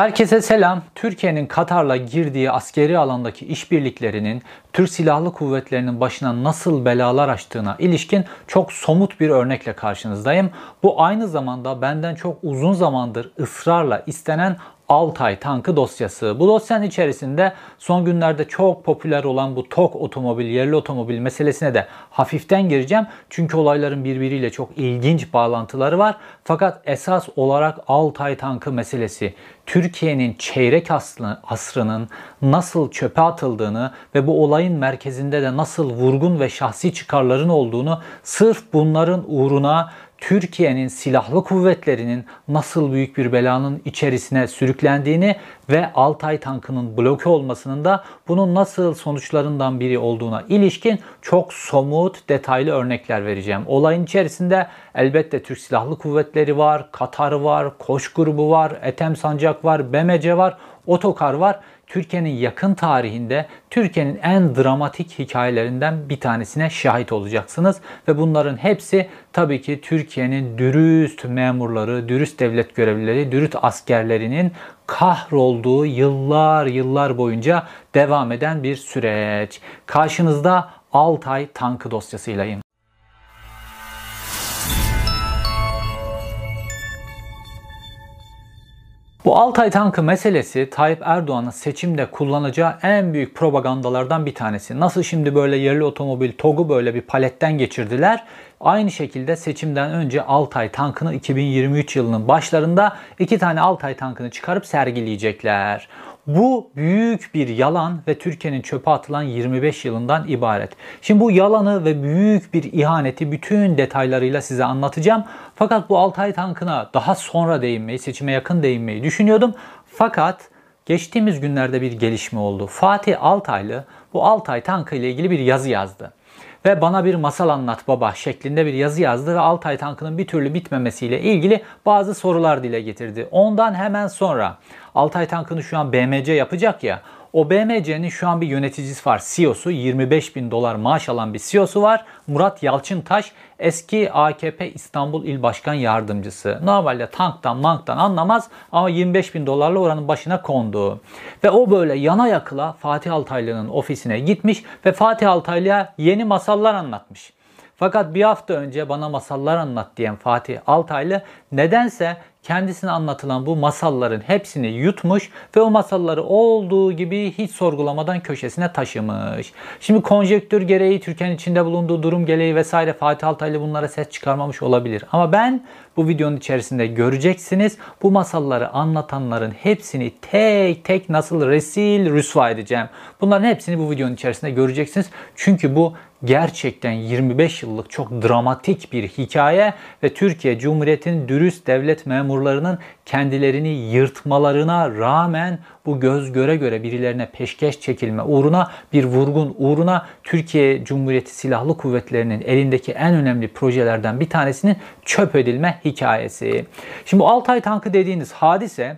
Herkese selam. Türkiye'nin Katar'la girdiği askeri alandaki işbirliklerinin Türk Silahlı Kuvvetleri'nin başına nasıl belalar açtığına ilişkin çok somut bir örnekle karşınızdayım. Bu aynı zamanda benden çok uzun zamandır ısrarla istenen Altay tankı dosyası. Bu dosyanın içerisinde son günlerde çok popüler olan bu TOK otomobil, yerli otomobil meselesine de hafiften gireceğim. Çünkü olayların birbiriyle çok ilginç bağlantıları var. Fakat esas olarak Altay tankı meselesi Türkiye'nin çeyrek asrının nasıl çöpe atıldığını ve bu olayın merkezinde de nasıl vurgun ve şahsi çıkarların olduğunu sırf bunların uğruna Türkiye'nin silahlı kuvvetlerinin nasıl büyük bir belanın içerisine sürüklendiğini ve Altay tankının bloke olmasının da bunun nasıl sonuçlarından biri olduğuna ilişkin çok somut, detaylı örnekler vereceğim. Olayın içerisinde elbette Türk Silahlı Kuvvetleri var, Katar var, Koç grubu var, Etem Sancak var, BMC var, Otokar var. Türkiye'nin yakın tarihinde Türkiye'nin en dramatik hikayelerinden bir tanesine şahit olacaksınız. Ve bunların hepsi tabii ki Türkiye'nin dürüst memurları, dürüst devlet görevlileri, dürüst askerlerinin kahrolduğu yıllar yıllar boyunca devam eden bir süreç. Karşınızda Altay tankı dosyasıylayım. Bu Altay tankı meselesi Tayyip Erdoğan'ın seçimde kullanacağı en büyük propagandalardan bir tanesi. Nasıl şimdi böyle yerli otomobil TOG'u böyle bir paletten geçirdiler. Aynı şekilde seçimden önce Altay tankını 2023 yılının başlarında iki tane Altay tankını çıkarıp sergileyecekler. Bu büyük bir yalan ve Türkiye'nin çöpe atılan 25 yılından ibaret. Şimdi bu yalanı ve büyük bir ihaneti bütün detaylarıyla size anlatacağım. Fakat bu Altay tankına daha sonra değinmeyi, seçime yakın değinmeyi düşünüyordum. Fakat geçtiğimiz günlerde bir gelişme oldu. Fatih Altaylı bu Altay tankı ile ilgili bir yazı yazdı ve bana bir masal anlat baba şeklinde bir yazı yazdı ve Altay tankının bir türlü bitmemesiyle ilgili bazı sorular dile getirdi. Ondan hemen sonra Altay tankını şu an BMC yapacak ya o BMC'nin şu an bir yöneticisi var. CEO'su 25 bin dolar maaş alan bir CEO'su var. Murat Yalçıntaş eski AKP İstanbul İl Başkan Yardımcısı. Normalde tanktan manktan anlamaz ama 25 bin dolarla oranın başına kondu. Ve o böyle yana yakıla Fatih Altaylı'nın ofisine gitmiş ve Fatih Altaylı'ya yeni masallar anlatmış. Fakat bir hafta önce bana masallar anlat diyen Fatih Altaylı nedense kendisine anlatılan bu masalların hepsini yutmuş ve o masalları olduğu gibi hiç sorgulamadan köşesine taşımış. Şimdi konjektür gereği Türkiye'nin içinde bulunduğu durum gereği vesaire Fatih Altaylı bunlara ses çıkarmamış olabilir. Ama ben bu videonun içerisinde göreceksiniz. Bu masalları anlatanların hepsini tek tek nasıl resil rüsva edeceğim. Bunların hepsini bu videonun içerisinde göreceksiniz. Çünkü bu gerçekten 25 yıllık çok dramatik bir hikaye ve Türkiye Cumhuriyeti'nin dürüst devlet memurlarının kendilerini yırtmalarına rağmen bu göz göre göre birilerine peşkeş çekilme uğruna bir vurgun uğruna Türkiye Cumhuriyeti Silahlı Kuvvetleri'nin elindeki en önemli projelerden bir tanesinin çöp edilme hikayesi. Şimdi bu Altay tankı dediğiniz hadise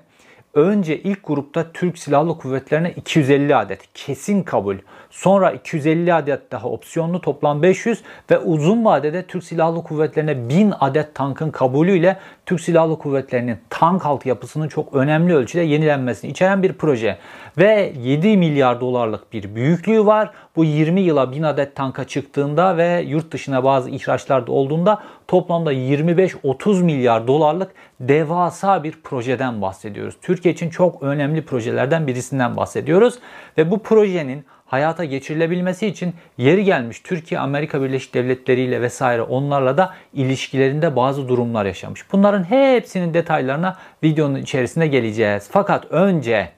önce ilk grupta Türk Silahlı Kuvvetleri'ne 250 adet kesin kabul. Sonra 250 adet daha opsiyonlu toplam 500 ve uzun vadede Türk Silahlı Kuvvetleri'ne 1000 adet tankın kabulüyle Türk Silahlı Kuvvetleri'nin tank altyapısının çok önemli ölçüde yenilenmesini içeren bir proje. Ve 7 milyar dolarlık bir büyüklüğü var. Bu 20 yıla 1000 adet tanka çıktığında ve yurt dışına bazı ihraçlar da olduğunda toplamda 25-30 milyar dolarlık devasa bir projeden bahsediyoruz. Türkiye için çok önemli projelerden birisinden bahsediyoruz. Ve bu projenin hayata geçirilebilmesi için yeri gelmiş Türkiye Amerika Birleşik Devletleri ile vesaire onlarla da ilişkilerinde bazı durumlar yaşamış. Bunların hepsinin detaylarına videonun içerisinde geleceğiz. Fakat önce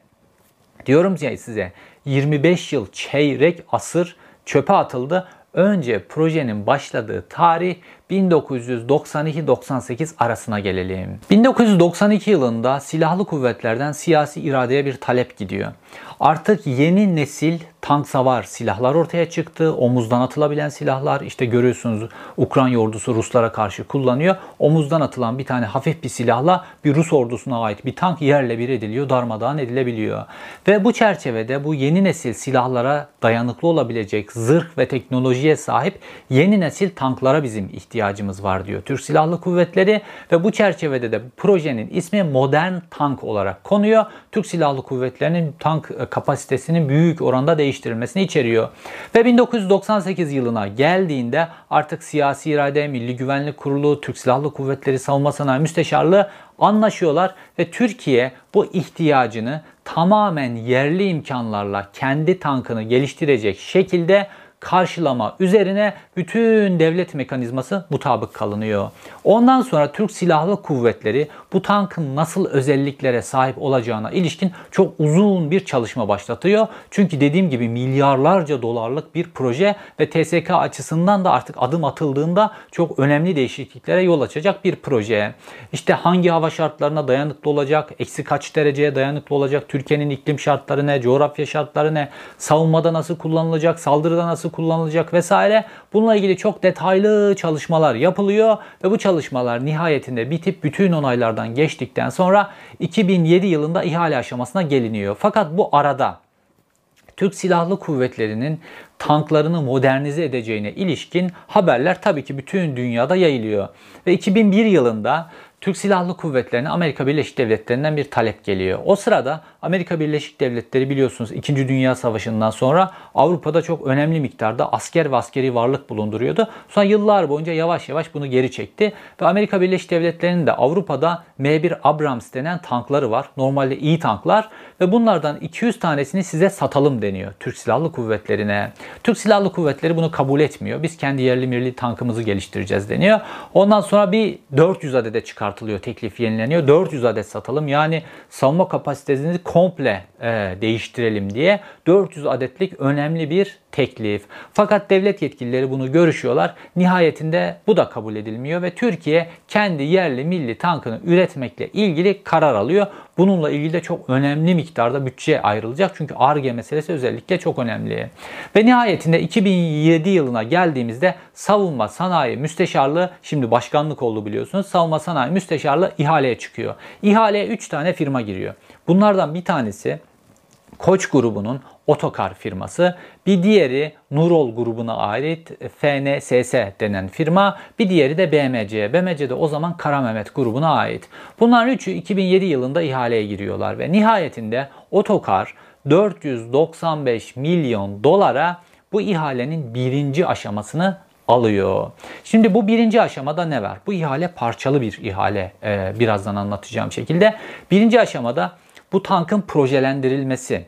diyorum ya size 25 yıl çeyrek asır çöpe atıldı. Önce projenin başladığı tarih 1992-98 arasına gelelim. 1992 yılında silahlı kuvvetlerden siyasi iradeye bir talep gidiyor. Artık yeni nesil tank savar silahlar ortaya çıktı. Omuzdan atılabilen silahlar işte görüyorsunuz Ukrayna ordusu Ruslara karşı kullanıyor. Omuzdan atılan bir tane hafif bir silahla bir Rus ordusuna ait bir tank yerle bir ediliyor, darmadağın edilebiliyor. Ve bu çerçevede bu yeni nesil silahlara dayanıklı olabilecek zırh ve teknolojiye sahip yeni nesil tanklara bizim ihtiyacımız var diyor Türk Silahlı Kuvvetleri ve bu çerçevede de projenin ismi modern tank olarak konuyor. Türk Silahlı Kuvvetleri'nin tank e, kapasitesinin büyük oranda değiştirilmesini içeriyor. Ve 1998 yılına geldiğinde artık siyasi irade, Milli Güvenlik Kurulu, Türk Silahlı Kuvvetleri Savunma Sanayi Müsteşarlığı anlaşıyorlar ve Türkiye bu ihtiyacını tamamen yerli imkanlarla kendi tankını geliştirecek şekilde karşılama üzerine bütün devlet mekanizması mutabık kalınıyor. Ondan sonra Türk Silahlı Kuvvetleri bu tankın nasıl özelliklere sahip olacağına ilişkin çok uzun bir çalışma başlatıyor. Çünkü dediğim gibi milyarlarca dolarlık bir proje ve TSK açısından da artık adım atıldığında çok önemli değişikliklere yol açacak bir proje. İşte hangi hava şartlarına dayanıklı olacak, eksi kaç dereceye dayanıklı olacak, Türkiye'nin iklim şartları ne, coğrafya şartları ne, savunmada nasıl kullanılacak, saldırıda nasıl kullanılacak vesaire. Bununla ilgili çok detaylı çalışmalar yapılıyor ve bu çalışmalar nihayetinde bitip bütün onaylardan geçtikten sonra 2007 yılında ihale aşamasına geliniyor. Fakat bu arada Türk Silahlı Kuvvetleri'nin tanklarını modernize edeceğine ilişkin haberler tabii ki bütün dünyada yayılıyor. Ve 2001 yılında Türk Silahlı Kuvvetleri'ne Amerika Birleşik Devletleri'nden bir talep geliyor. O sırada Amerika Birleşik Devletleri biliyorsunuz 2. Dünya Savaşı'ndan sonra Avrupa'da çok önemli miktarda asker ve askeri varlık bulunduruyordu. Sonra yıllar boyunca yavaş yavaş bunu geri çekti. Ve Amerika Birleşik Devletleri'nin de Avrupa'da M1 Abrams denen tankları var. Normalde iyi tanklar ve bunlardan 200 tanesini size satalım deniyor Türk Silahlı Kuvvetleri'ne. Türk Silahlı Kuvvetleri bunu kabul etmiyor. Biz kendi yerli milli tankımızı geliştireceğiz deniyor. Ondan sonra bir 400 adede çıkartılıyor. Teklif yenileniyor. 400 adet satalım. Yani savunma kapasitesini komple e, değiştirelim diye 400 adetlik önemli bir teklif. Fakat devlet yetkilileri bunu görüşüyorlar. Nihayetinde bu da kabul edilmiyor ve Türkiye kendi yerli milli tankını üretmekle ilgili karar alıyor. Bununla ilgili de çok önemli miktarda bütçe ayrılacak. Çünkü ARGE meselesi özellikle çok önemli. Ve nihayetinde 2007 yılına geldiğimizde Savunma Sanayi Müsteşarlığı şimdi başkanlık oldu biliyorsunuz. Savunma Sanayi Müsteşarlığı ihaleye çıkıyor. İhaleye 3 tane firma giriyor. Bunlardan bir tanesi Koç grubunun Otokar firması, bir diğeri Nurol grubuna ait FNSS denen firma, bir diğeri de BMC. BMC de o zaman Kara Mehmet grubuna ait. Bunların üçü 2007 yılında ihaleye giriyorlar ve nihayetinde Otokar 495 milyon dolara bu ihalenin birinci aşamasını alıyor. Şimdi bu birinci aşamada ne var? Bu ihale parçalı bir ihale. Ee, birazdan anlatacağım şekilde. Birinci aşamada bu tankın projelendirilmesi,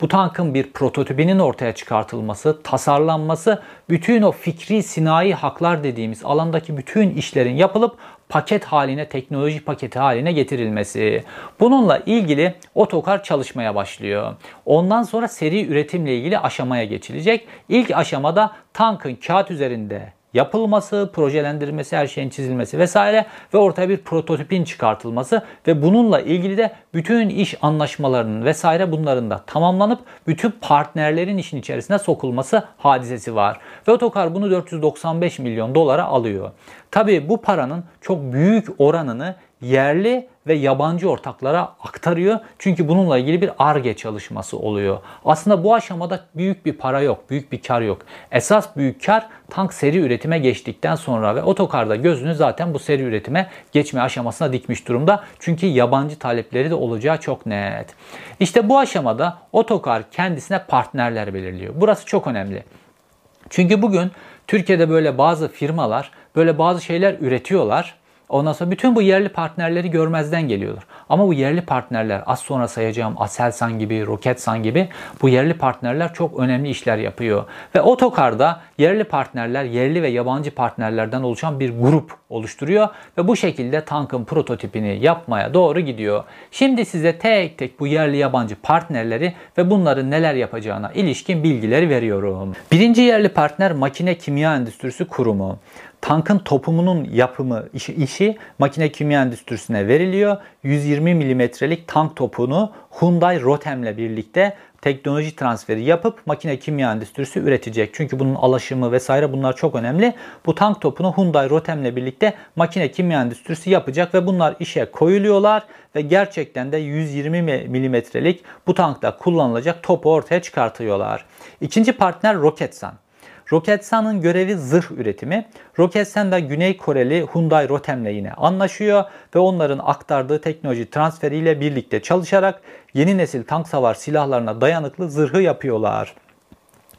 bu tankın bir prototipinin ortaya çıkartılması, tasarlanması, bütün o fikri sinayi haklar dediğimiz alandaki bütün işlerin yapılıp paket haline, teknoloji paketi haline getirilmesi. Bununla ilgili otokar çalışmaya başlıyor. Ondan sonra seri üretimle ilgili aşamaya geçilecek. İlk aşamada tankın kağıt üzerinde yapılması, projelendirilmesi, her şeyin çizilmesi vesaire ve ortaya bir prototipin çıkartılması ve bununla ilgili de bütün iş anlaşmalarının vesaire bunların da tamamlanıp bütün partnerlerin işin içerisine sokulması hadisesi var. Ve Otokar bunu 495 milyon dolara alıyor. Tabii bu paranın çok büyük oranını yerli ve yabancı ortaklara aktarıyor. Çünkü bununla ilgili bir ARGE çalışması oluyor. Aslında bu aşamada büyük bir para yok, büyük bir kar yok. Esas büyük kar tank seri üretime geçtikten sonra ve otokarda gözünü zaten bu seri üretime geçme aşamasına dikmiş durumda. Çünkü yabancı talepleri de olacağı çok net. İşte bu aşamada otokar kendisine partnerler belirliyor. Burası çok önemli. Çünkü bugün Türkiye'de böyle bazı firmalar böyle bazı şeyler üretiyorlar Ondan sonra bütün bu yerli partnerleri görmezden geliyorlar. Ama bu yerli partnerler az sonra sayacağım Aselsan gibi, Roketsan gibi bu yerli partnerler çok önemli işler yapıyor. Ve otokarda yerli partnerler, yerli ve yabancı partnerlerden oluşan bir grup oluşturuyor ve bu şekilde tankın prototipini yapmaya doğru gidiyor. Şimdi size tek tek bu yerli yabancı partnerleri ve bunların neler yapacağına ilişkin bilgileri veriyorum. Birinci yerli partner Makine Kimya Endüstrisi Kurumu tankın topumunun yapımı işi, işi makine kimya endüstrisine veriliyor. 120 milimetrelik tank topunu Hyundai Rotem'le birlikte teknoloji transferi yapıp makine kimya endüstrisi üretecek. Çünkü bunun alaşımı vesaire bunlar çok önemli. Bu tank topunu Hyundai Rotem'le birlikte makine kimya endüstrisi yapacak ve bunlar işe koyuluyorlar ve gerçekten de 120 milimetrelik bu tankta kullanılacak topu ortaya çıkartıyorlar. İkinci partner Roketsan. Roketsan'ın görevi zırh üretimi. Roketsan da Güney Koreli Hyundai Rotem'le yine anlaşıyor ve onların aktardığı teknoloji transferiyle birlikte çalışarak yeni nesil tank savar silahlarına dayanıklı zırhı yapıyorlar.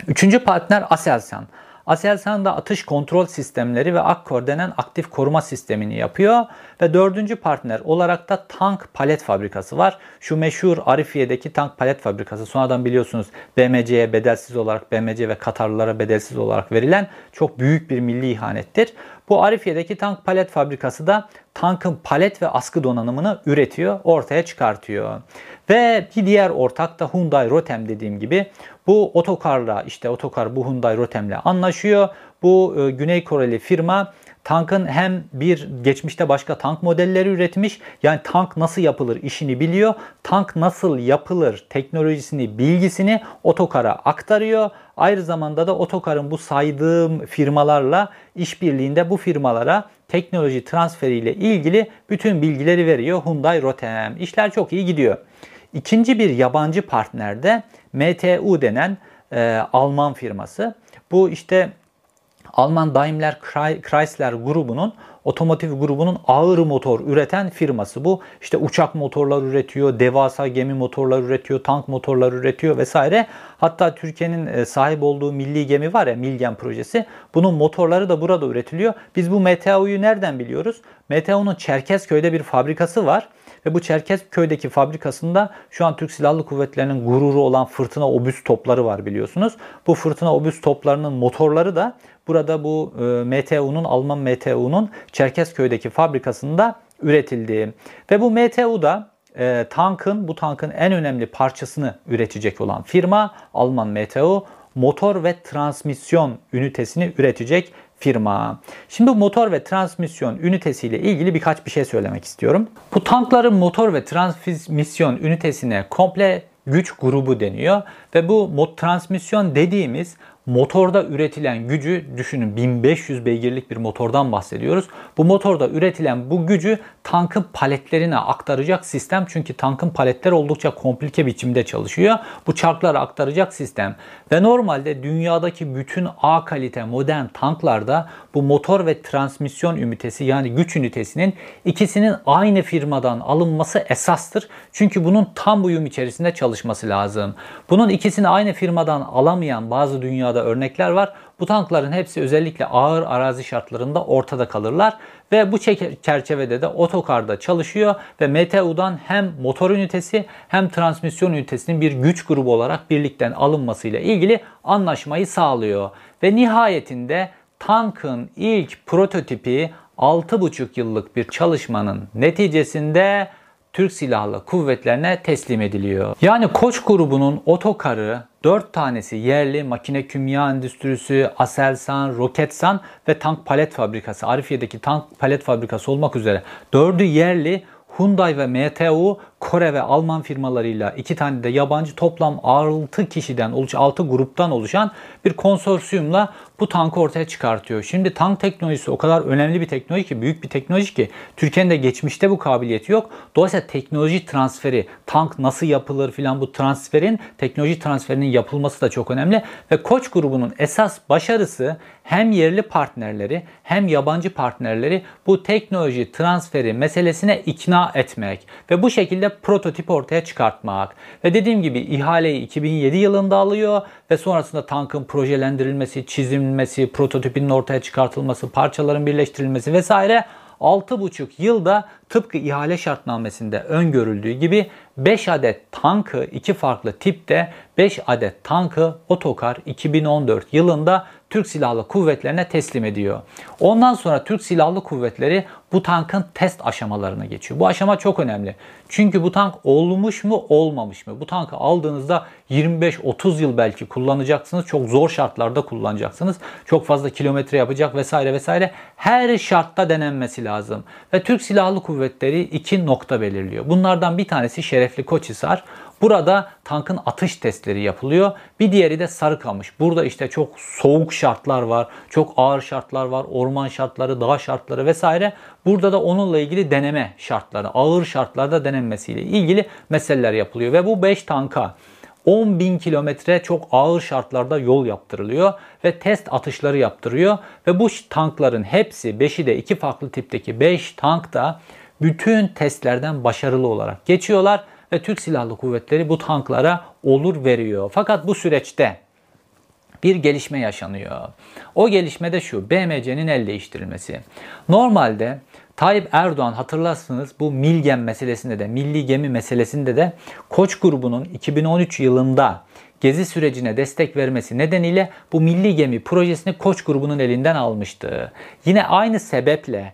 Üçüncü partner Aselsan. Aselsan da atış kontrol sistemleri ve Akkor denen aktif koruma sistemini yapıyor. Ve dördüncü partner olarak da tank palet fabrikası var. Şu meşhur Arifiye'deki tank palet fabrikası. Sonradan biliyorsunuz BMC'ye bedelsiz olarak, BMC ve Katarlılara bedelsiz olarak verilen çok büyük bir milli ihanettir. Bu Arifiye'deki tank palet fabrikası da tankın palet ve askı donanımını üretiyor, ortaya çıkartıyor. Ve bir diğer ortak da Hyundai Rotem dediğim gibi bu otokarla işte otokar bu Hyundai Rotem'le anlaşıyor. Bu e, Güney Koreli firma tankın hem bir geçmişte başka tank modelleri üretmiş. Yani tank nasıl yapılır işini biliyor. Tank nasıl yapılır teknolojisini, bilgisini otokara aktarıyor. Aynı zamanda da otokarın bu saydığım firmalarla işbirliğinde bu firmalara teknoloji transferiyle ilgili bütün bilgileri veriyor Hyundai Rotem. İşler çok iyi gidiyor. İkinci bir yabancı partner de MTU denen e, Alman firması. Bu işte Alman Daimler Chrysler grubunun otomotiv grubunun ağır motor üreten firması bu. İşte uçak motorlar üretiyor, devasa gemi motorlar üretiyor, tank motorlar üretiyor vesaire. Hatta Türkiye'nin e, sahip olduğu milli gemi var ya Milgem projesi. Bunun motorları da burada üretiliyor. Biz bu MTU'yu nereden biliyoruz? MTU'nun Çerkezköy'de bir fabrikası var. Ve bu Çerkezköy'deki fabrikasında şu an Türk Silahlı Kuvvetleri'nin gururu olan fırtına obüs topları var biliyorsunuz. Bu fırtına obüs toplarının motorları da burada bu e, MTU'nun Alman MTU'nun Çerkezköy'deki fabrikasında üretildi. Ve bu MTU'da e, tankın bu tankın en önemli parçasını üretecek olan firma Alman MTU motor ve transmisyon ünitesini üretecek firma. Şimdi bu motor ve transmisyon ünitesiyle ilgili birkaç bir şey söylemek istiyorum. Bu tankların motor ve transmisyon ünitesine komple güç grubu deniyor ve bu transmisyon dediğimiz motorda üretilen gücü düşünün 1500 beygirlik bir motordan bahsediyoruz. Bu motorda üretilen bu gücü tankın paletlerine aktaracak sistem çünkü tankın paletler oldukça komplike biçimde çalışıyor. Bu çarklara aktaracak sistem ve normalde dünyadaki bütün A kalite modern tanklarda bu motor ve transmisyon ünitesi yani güç ünitesinin ikisinin aynı firmadan alınması esastır. Çünkü bunun tam uyum içerisinde çalışması lazım. Bunun ikisini aynı firmadan alamayan bazı dünyada örnekler var. Bu tankların hepsi özellikle ağır arazi şartlarında ortada kalırlar ve bu çerçevede de otokarda çalışıyor ve MTU'dan hem motor ünitesi hem transmisyon ünitesinin bir güç grubu olarak birlikten alınmasıyla ilgili anlaşmayı sağlıyor. Ve nihayetinde tankın ilk prototipi 6,5 yıllık bir çalışmanın neticesinde Türk Silahlı Kuvvetlerine teslim ediliyor. Yani Koç grubunun otokarı 4 tanesi yerli makine kimya endüstrisi, Aselsan, Roketsan ve tank palet fabrikası, Arifiye'deki tank palet fabrikası olmak üzere 4'ü yerli Hyundai ve MTU Kore ve Alman firmalarıyla iki tane de yabancı toplam 6 kişiden, 6 gruptan oluşan bir konsorsiyumla bu tankı ortaya çıkartıyor. Şimdi tank teknolojisi o kadar önemli bir teknoloji ki, büyük bir teknoloji ki Türkiye'nin de geçmişte bu kabiliyeti yok. Dolayısıyla teknoloji transferi, tank nasıl yapılır filan bu transferin, teknoloji transferinin yapılması da çok önemli. Ve Koç grubunun esas başarısı hem yerli partnerleri hem yabancı partnerleri bu teknoloji transferi meselesine ikna etmek ve bu şekilde prototip ortaya çıkartmak. Ve dediğim gibi ihaleyi 2007 yılında alıyor ve sonrasında tankın projelendirilmesi, çizilmesi, prototipinin ortaya çıkartılması, parçaların birleştirilmesi vesaire 6,5 yılda tıpkı ihale şartnamesinde öngörüldüğü gibi 5 adet tankı iki farklı tipte 5 adet tankı otokar 2014 yılında Türk Silahlı Kuvvetlerine teslim ediyor. Ondan sonra Türk Silahlı Kuvvetleri bu tankın test aşamalarına geçiyor. Bu aşama çok önemli. Çünkü bu tank olmuş mu olmamış mı? Bu tankı aldığınızda 25-30 yıl belki kullanacaksınız. Çok zor şartlarda kullanacaksınız. Çok fazla kilometre yapacak vesaire vesaire. Her şartta denenmesi lazım. Ve Türk Silahlı Kuvvetleri iki nokta belirliyor. Bunlardan bir tanesi Şerefli Koçhisar. Burada tankın atış testleri yapılıyor. Bir diğeri de Sarıkamış. Burada işte çok soğuk şartlar var, çok ağır şartlar var, orman şartları, dağ şartları vesaire. Burada da onunla ilgili deneme şartları, ağır şartlarda denenmesiyle ilgili meseleler yapılıyor. Ve bu 5 tanka 10 bin kilometre çok ağır şartlarda yol yaptırılıyor ve test atışları yaptırıyor. Ve bu tankların hepsi 5'i de iki farklı tipteki 5 tank da bütün testlerden başarılı olarak geçiyorlar ve Türk Silahlı Kuvvetleri bu tanklara olur veriyor. Fakat bu süreçte bir gelişme yaşanıyor. O gelişme de şu, BMC'nin el değiştirilmesi. Normalde Tayyip Erdoğan hatırlarsınız bu Milgem meselesinde de, milli gemi meselesinde de Koç grubunun 2013 yılında gezi sürecine destek vermesi nedeniyle bu milli gemi projesini Koç grubunun elinden almıştı. Yine aynı sebeple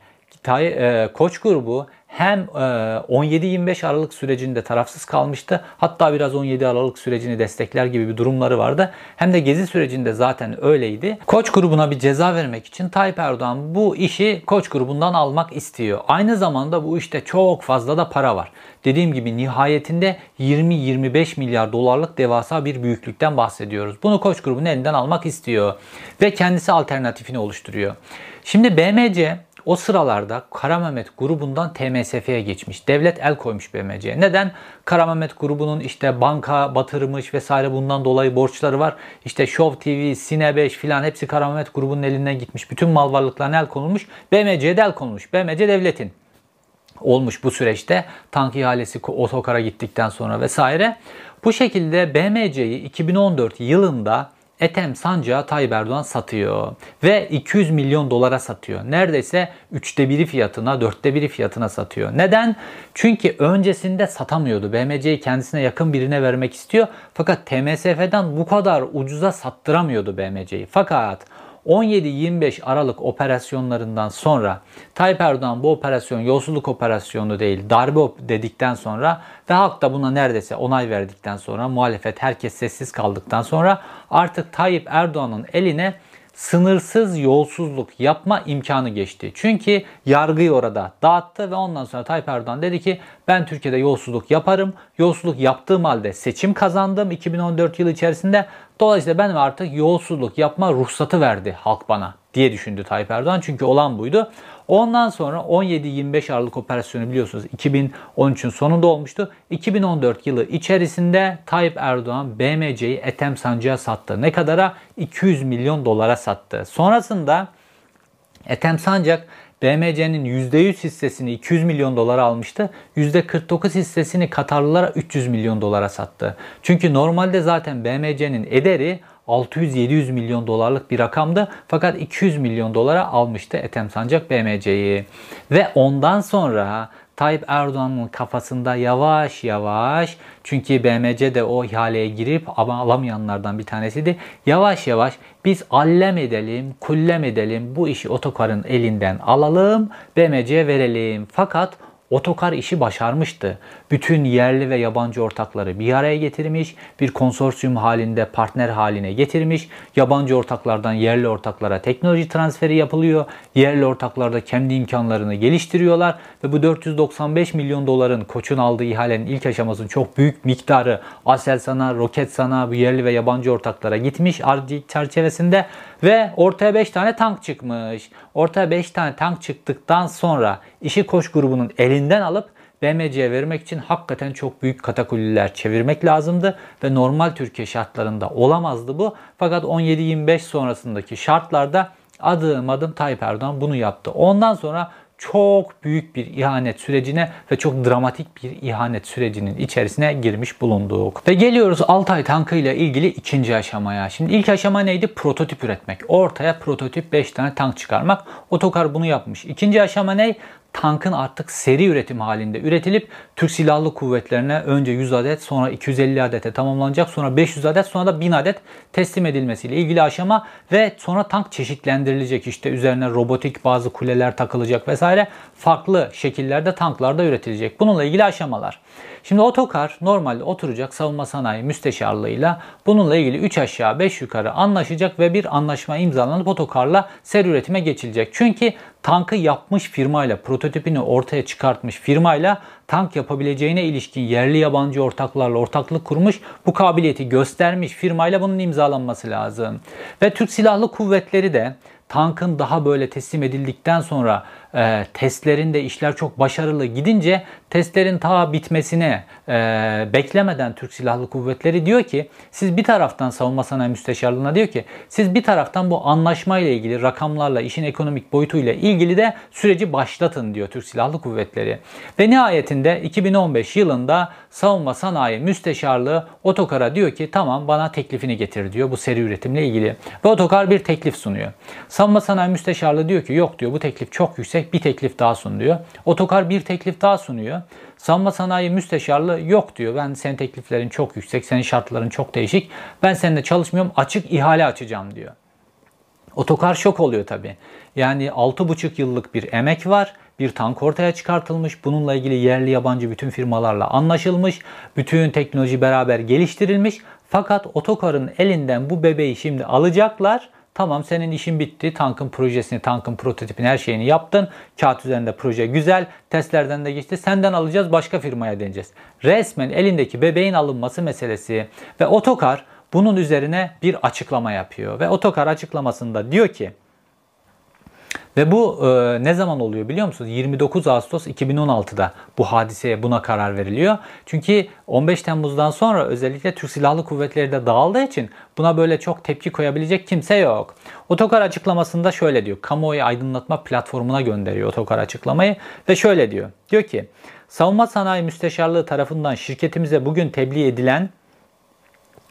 e, Koç grubu hem 17-25 e, Aralık sürecinde tarafsız kalmıştı. Hatta biraz 17 Aralık sürecini destekler gibi bir durumları vardı. Hem de Gezi sürecinde zaten öyleydi. Koç grubuna bir ceza vermek için Tayyip Erdoğan bu işi Koç grubundan almak istiyor. Aynı zamanda bu işte çok fazla da para var. Dediğim gibi nihayetinde 20-25 milyar dolarlık devasa bir büyüklükten bahsediyoruz. Bunu Koç grubunun elinden almak istiyor ve kendisi alternatifini oluşturuyor. Şimdi BMC o sıralarda Kara Mehmet grubundan TMSF'ye geçmiş. Devlet el koymuş BMC'ye. Neden? Kara Mehmet grubunun işte banka batırmış vesaire bundan dolayı borçları var. İşte Show TV, Sine 5 filan hepsi Kara Mehmet grubunun elinden gitmiş. Bütün mal varlıklarına el konulmuş. BMC'ye de el konulmuş. BMC devletin olmuş bu süreçte. Tank ihalesi otokara gittikten sonra vesaire. Bu şekilde BMC'yi 2014 yılında Etem Sancağı Tayyip Erdoğan satıyor. Ve 200 milyon dolara satıyor. Neredeyse üçte biri fiyatına, dörtte biri fiyatına satıyor. Neden? Çünkü öncesinde satamıyordu. BMC'yi kendisine yakın birine vermek istiyor. Fakat TMSF'den bu kadar ucuza sattıramıyordu BMC'yi. Fakat 17-25 Aralık operasyonlarından sonra Tayyip Erdoğan bu operasyon yolsuzluk operasyonu değil darbe dedikten sonra ve halk da buna neredeyse onay verdikten sonra muhalefet herkes sessiz kaldıktan sonra artık Tayyip Erdoğan'ın eline sınırsız yolsuzluk yapma imkanı geçti. Çünkü yargıyı orada dağıttı ve ondan sonra Tayyip Erdoğan dedi ki ben Türkiye'de yolsuzluk yaparım. Yolsuzluk yaptığım halde seçim kazandım 2014 yılı içerisinde. Dolayısıyla ben artık yolsuzluk yapma ruhsatı verdi halk bana diye düşündü Tayyip Erdoğan. Çünkü olan buydu. Ondan sonra 17-25 Aralık operasyonu biliyorsunuz 2013'ün sonunda olmuştu. 2014 yılı içerisinde Tayyip Erdoğan BMC'yi Ethem Sancı'ya sattı. Ne kadara? 200 milyon dolara sattı. Sonrasında Ethem Sancak BMC'nin %100 hissesini 200 milyon dolara almıştı. %49 hissesini Katarlılara 300 milyon dolara sattı. Çünkü normalde zaten BMC'nin ederi 600-700 milyon dolarlık bir rakamdı. Fakat 200 milyon dolara almıştı Ethem Sancak BMC'yi. Ve ondan sonra Tayyip Erdoğan'ın kafasında yavaş yavaş çünkü BMC de o ihaleye girip ama alamayanlardan bir tanesiydi. Yavaş yavaş biz allem edelim, kullem edelim bu işi otokarın elinden alalım, BMC'ye verelim. Fakat Otokar işi başarmıştı. Bütün yerli ve yabancı ortakları bir araya getirmiş, bir konsorsiyum halinde partner haline getirmiş. Yabancı ortaklardan yerli ortaklara teknoloji transferi yapılıyor. Yerli ortaklar da kendi imkanlarını geliştiriyorlar ve bu 495 milyon doların Koç'un aldığı ihalenin ilk aşamasının çok büyük miktarı Aselsan'a, Roketsan'a, bu yerli ve yabancı ortaklara gitmiş RD çerçevesinde ve ortaya 5 tane tank çıkmış. Ortaya 5 tane tank çıktıktan sonra işi Koç grubunun elinden alıp BMC'ye vermek için hakikaten çok büyük katakulliler çevirmek lazımdı ve normal Türkiye şartlarında olamazdı bu. Fakat 17-25 sonrasındaki şartlarda adım adım Tayyip Erdoğan bunu yaptı. Ondan sonra çok büyük bir ihanet sürecine ve çok dramatik bir ihanet sürecinin içerisine girmiş bulunduk. Ve geliyoruz Altay tankı ile ilgili ikinci aşamaya. Şimdi ilk aşama neydi? Prototip üretmek. Ortaya prototip 5 tane tank çıkarmak. Otokar bunu yapmış. İkinci aşama ne? Tankın artık seri üretim halinde üretilip Türk Silahlı Kuvvetlerine önce 100 adet sonra 250 adete tamamlanacak sonra 500 adet sonra da 1000 adet teslim edilmesiyle ilgili aşama ve sonra tank çeşitlendirilecek işte üzerine robotik bazı kuleler takılacak vesaire farklı şekillerde tanklarda üretilecek. Bununla ilgili aşamalar. Şimdi otokar normalde oturacak savunma sanayi müsteşarlığıyla bununla ilgili 3 aşağı 5 yukarı anlaşacak ve bir anlaşma imzalanıp otokarla seri üretime geçilecek. Çünkü tankı yapmış firmayla, prototipini ortaya çıkartmış firmayla tank yapabileceğine ilişkin yerli yabancı ortaklarla ortaklık kurmuş, bu kabiliyeti göstermiş firmayla bunun imzalanması lazım. Ve Türk Silahlı Kuvvetleri de tankın daha böyle teslim edildikten sonra e, testlerinde işler çok başarılı gidince testlerin ta bitmesine e, beklemeden Türk Silahlı Kuvvetleri diyor ki siz bir taraftan savunma sanayi müsteşarlığına diyor ki siz bir taraftan bu anlaşmayla ilgili rakamlarla işin ekonomik boyutuyla ilgili de süreci başlatın diyor Türk Silahlı Kuvvetleri. Ve nihayetinde 2015 yılında savunma sanayi müsteşarlığı Otokar'a diyor ki tamam bana teklifini getir diyor bu seri üretimle ilgili. Ve Otokar bir teklif sunuyor. Savunma sanayi müsteşarlığı diyor ki yok diyor bu teklif çok yüksek bir teklif daha sun diyor. Otokar bir teklif daha sunuyor. Savunma sanayi müsteşarlığı yok diyor. Ben senin tekliflerin çok yüksek, senin şartların çok değişik. Ben seninle çalışmıyorum, açık ihale açacağım diyor. Otokar şok oluyor tabi. Yani 6,5 yıllık bir emek var. Bir tank ortaya çıkartılmış. Bununla ilgili yerli yabancı bütün firmalarla anlaşılmış. Bütün teknoloji beraber geliştirilmiş. Fakat Otokar'ın elinden bu bebeği şimdi alacaklar Tamam senin işin bitti. Tankın projesini, tankın prototipini, her şeyini yaptın. Kağıt üzerinde proje güzel. Testlerden de geçti. Senden alacağız başka firmaya deneyeceğiz. Resmen elindeki bebeğin alınması meselesi. Ve Otokar bunun üzerine bir açıklama yapıyor. Ve Otokar açıklamasında diyor ki ve bu e, ne zaman oluyor biliyor musunuz? 29 Ağustos 2016'da bu hadiseye buna karar veriliyor. Çünkü 15 Temmuz'dan sonra özellikle Türk Silahlı Kuvvetleri de dağıldığı için buna böyle çok tepki koyabilecek kimse yok. Otokar açıklamasında şöyle diyor. Kamuoyu aydınlatma platformuna gönderiyor Otokar açıklamayı ve şöyle diyor. Diyor ki Savunma Sanayi Müsteşarlığı tarafından şirketimize bugün tebliğ edilen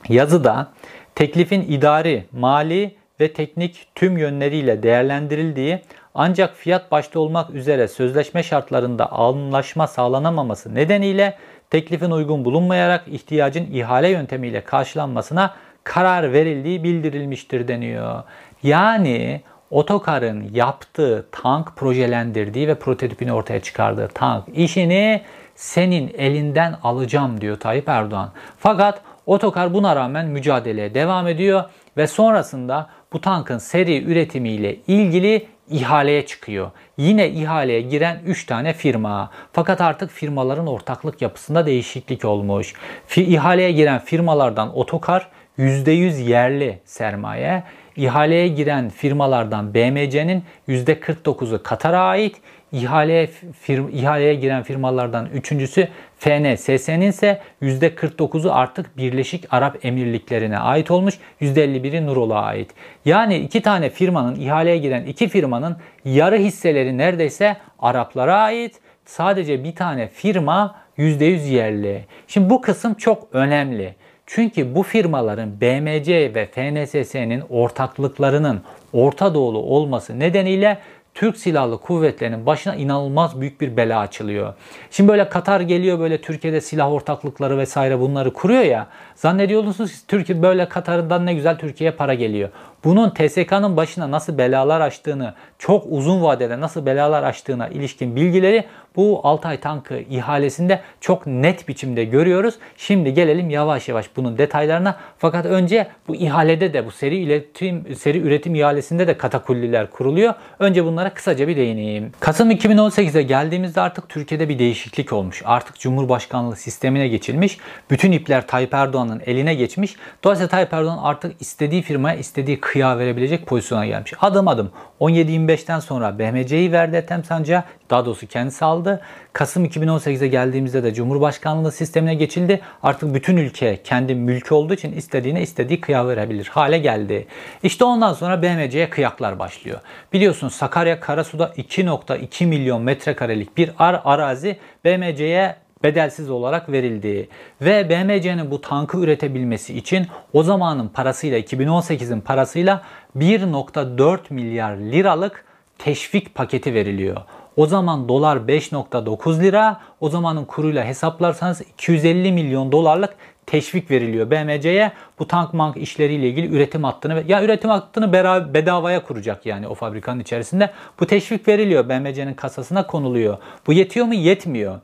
yazıda teklifin idari, mali ve teknik tüm yönleriyle değerlendirildiği ancak fiyat başta olmak üzere sözleşme şartlarında anlaşma sağlanamaması nedeniyle teklifin uygun bulunmayarak ihtiyacın ihale yöntemiyle karşılanmasına karar verildiği bildirilmiştir deniyor. Yani Otokar'ın yaptığı tank projelendirdiği ve prototipini ortaya çıkardığı tank işini senin elinden alacağım diyor Tayyip Erdoğan. Fakat Otokar buna rağmen mücadeleye devam ediyor ve sonrasında bu tankın seri üretimiyle ilgili ihaleye çıkıyor. Yine ihaleye giren 3 tane firma. Fakat artık firmaların ortaklık yapısında değişiklik olmuş. İhaleye giren firmalardan Otokar %100 yerli sermaye, İhaleye giren firmalardan BMC'nin %49'u Katar'a ait, İhaleye, firm, ihaleye giren firmalardan üçüncüsü FNSS'nin ise %49'u artık Birleşik Arap Emirlikleri'ne ait olmuş. %51'i Nurol'a ait. Yani iki tane firmanın ihaleye giren iki firmanın yarı hisseleri neredeyse Araplara ait. Sadece bir tane firma %100 yerli. Şimdi bu kısım çok önemli. Çünkü bu firmaların BMC ve FNSS'nin ortaklıklarının Orta Doğulu olması nedeniyle Türk Silahlı Kuvvetleri'nin başına inanılmaz büyük bir bela açılıyor. Şimdi böyle Katar geliyor böyle Türkiye'de silah ortaklıkları vesaire bunları kuruyor ya. Zannediyorsunuz Türkiye böyle Katar'dan ne güzel Türkiye'ye para geliyor. Bunun TSK'nın başına nasıl belalar açtığını, çok uzun vadede nasıl belalar açtığına ilişkin bilgileri bu Altay tankı ihalesinde çok net biçimde görüyoruz. Şimdi gelelim yavaş yavaş bunun detaylarına. Fakat önce bu ihalede de bu seri üretim seri üretim ihalesinde de katakulliler kuruluyor. Önce bunlara kısaca bir değineyim. Kasım 2018'e geldiğimizde artık Türkiye'de bir değişiklik olmuş. Artık Cumhurbaşkanlığı sistemine geçilmiş. Bütün ipler Tayyip Erdoğan'ın eline geçmiş. Dolayısıyla Tayyip Erdoğan artık istediği firmaya istediği kıya verebilecek pozisyona gelmiş. Adım adım 17-25'ten sonra BMC'yi verdi Ethem Sancar'a. Daha doğrusu kendisi aldı. Kasım 2018'e geldiğimizde de Cumhurbaşkanlığı sistemine geçildi. Artık bütün ülke kendi mülkü olduğu için istediğine istediği kıya verebilir hale geldi. İşte ondan sonra BMC'ye kıyaklar başlıyor. Biliyorsunuz Sakarya Karasu'da 2.2 milyon metrekarelik bir ar arazi BMC'ye bedelsiz olarak verildi. Ve BMC'nin bu tankı üretebilmesi için o zamanın parasıyla 2018'in parasıyla 1.4 milyar liralık teşvik paketi veriliyor. O zaman dolar 5.9 lira. O zamanın kuruyla hesaplarsanız 250 milyon dolarlık teşvik veriliyor BMC'ye. Bu tank mank işleriyle ilgili üretim hattını ya üretim hattını bedavaya kuracak yani o fabrikanın içerisinde. Bu teşvik veriliyor BMC'nin kasasına konuluyor. Bu yetiyor mu? Yetmiyor.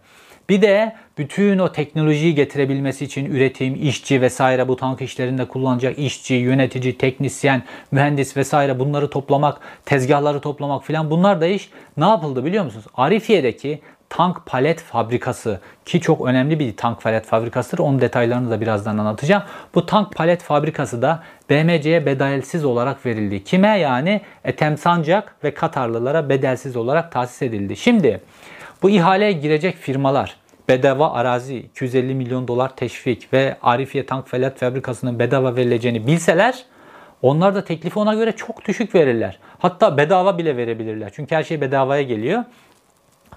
Bir de bütün o teknolojiyi getirebilmesi için üretim, işçi vesaire bu tank işlerinde kullanacak işçi, yönetici, teknisyen, mühendis vesaire bunları toplamak, tezgahları toplamak filan bunlar da iş ne yapıldı biliyor musunuz? Arifiye'deki tank palet fabrikası ki çok önemli bir tank palet fabrikasıdır. Onun detaylarını da birazdan anlatacağım. Bu tank palet fabrikası da BMC'ye bedelsiz olarak verildi. Kime yani? Ethem Sancak ve Katarlılara bedelsiz olarak tahsis edildi. Şimdi bu ihaleye girecek firmalar bedava arazi, 250 milyon dolar teşvik ve Arifiye Tank Palet Fabrikası'nın bedava verileceğini bilseler onlar da teklifi ona göre çok düşük verirler. Hatta bedava bile verebilirler. Çünkü her şey bedavaya geliyor.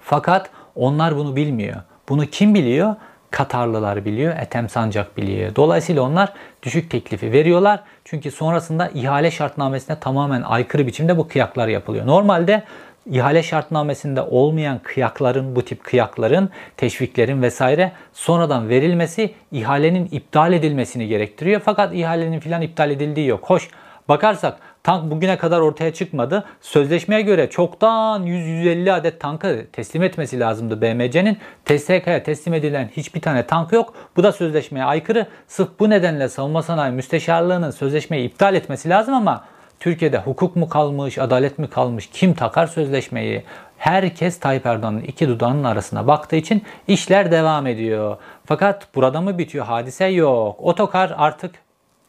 Fakat onlar bunu bilmiyor. Bunu kim biliyor? Katarlılar biliyor, Ethem Sancak biliyor. Dolayısıyla onlar düşük teklifi veriyorlar. Çünkü sonrasında ihale şartnamesine tamamen aykırı biçimde bu kıyaklar yapılıyor. Normalde ihale şartnamesinde olmayan kıyakların, bu tip kıyakların, teşviklerin vesaire sonradan verilmesi ihalenin iptal edilmesini gerektiriyor. Fakat ihalenin filan iptal edildiği yok. Hoş bakarsak tank bugüne kadar ortaya çıkmadı. Sözleşmeye göre çoktan 100-150 adet tankı teslim etmesi lazımdı BMC'nin. TSK'ya teslim edilen hiçbir tane tank yok. Bu da sözleşmeye aykırı. Sırf bu nedenle savunma sanayi müsteşarlığının sözleşmeyi iptal etmesi lazım ama Türkiye'de hukuk mu kalmış, adalet mi kalmış, kim takar sözleşmeyi? Herkes Tayyip Erdoğan'ın iki dudağının arasına baktığı için işler devam ediyor. Fakat burada mı bitiyor hadise? Yok. Otokar artık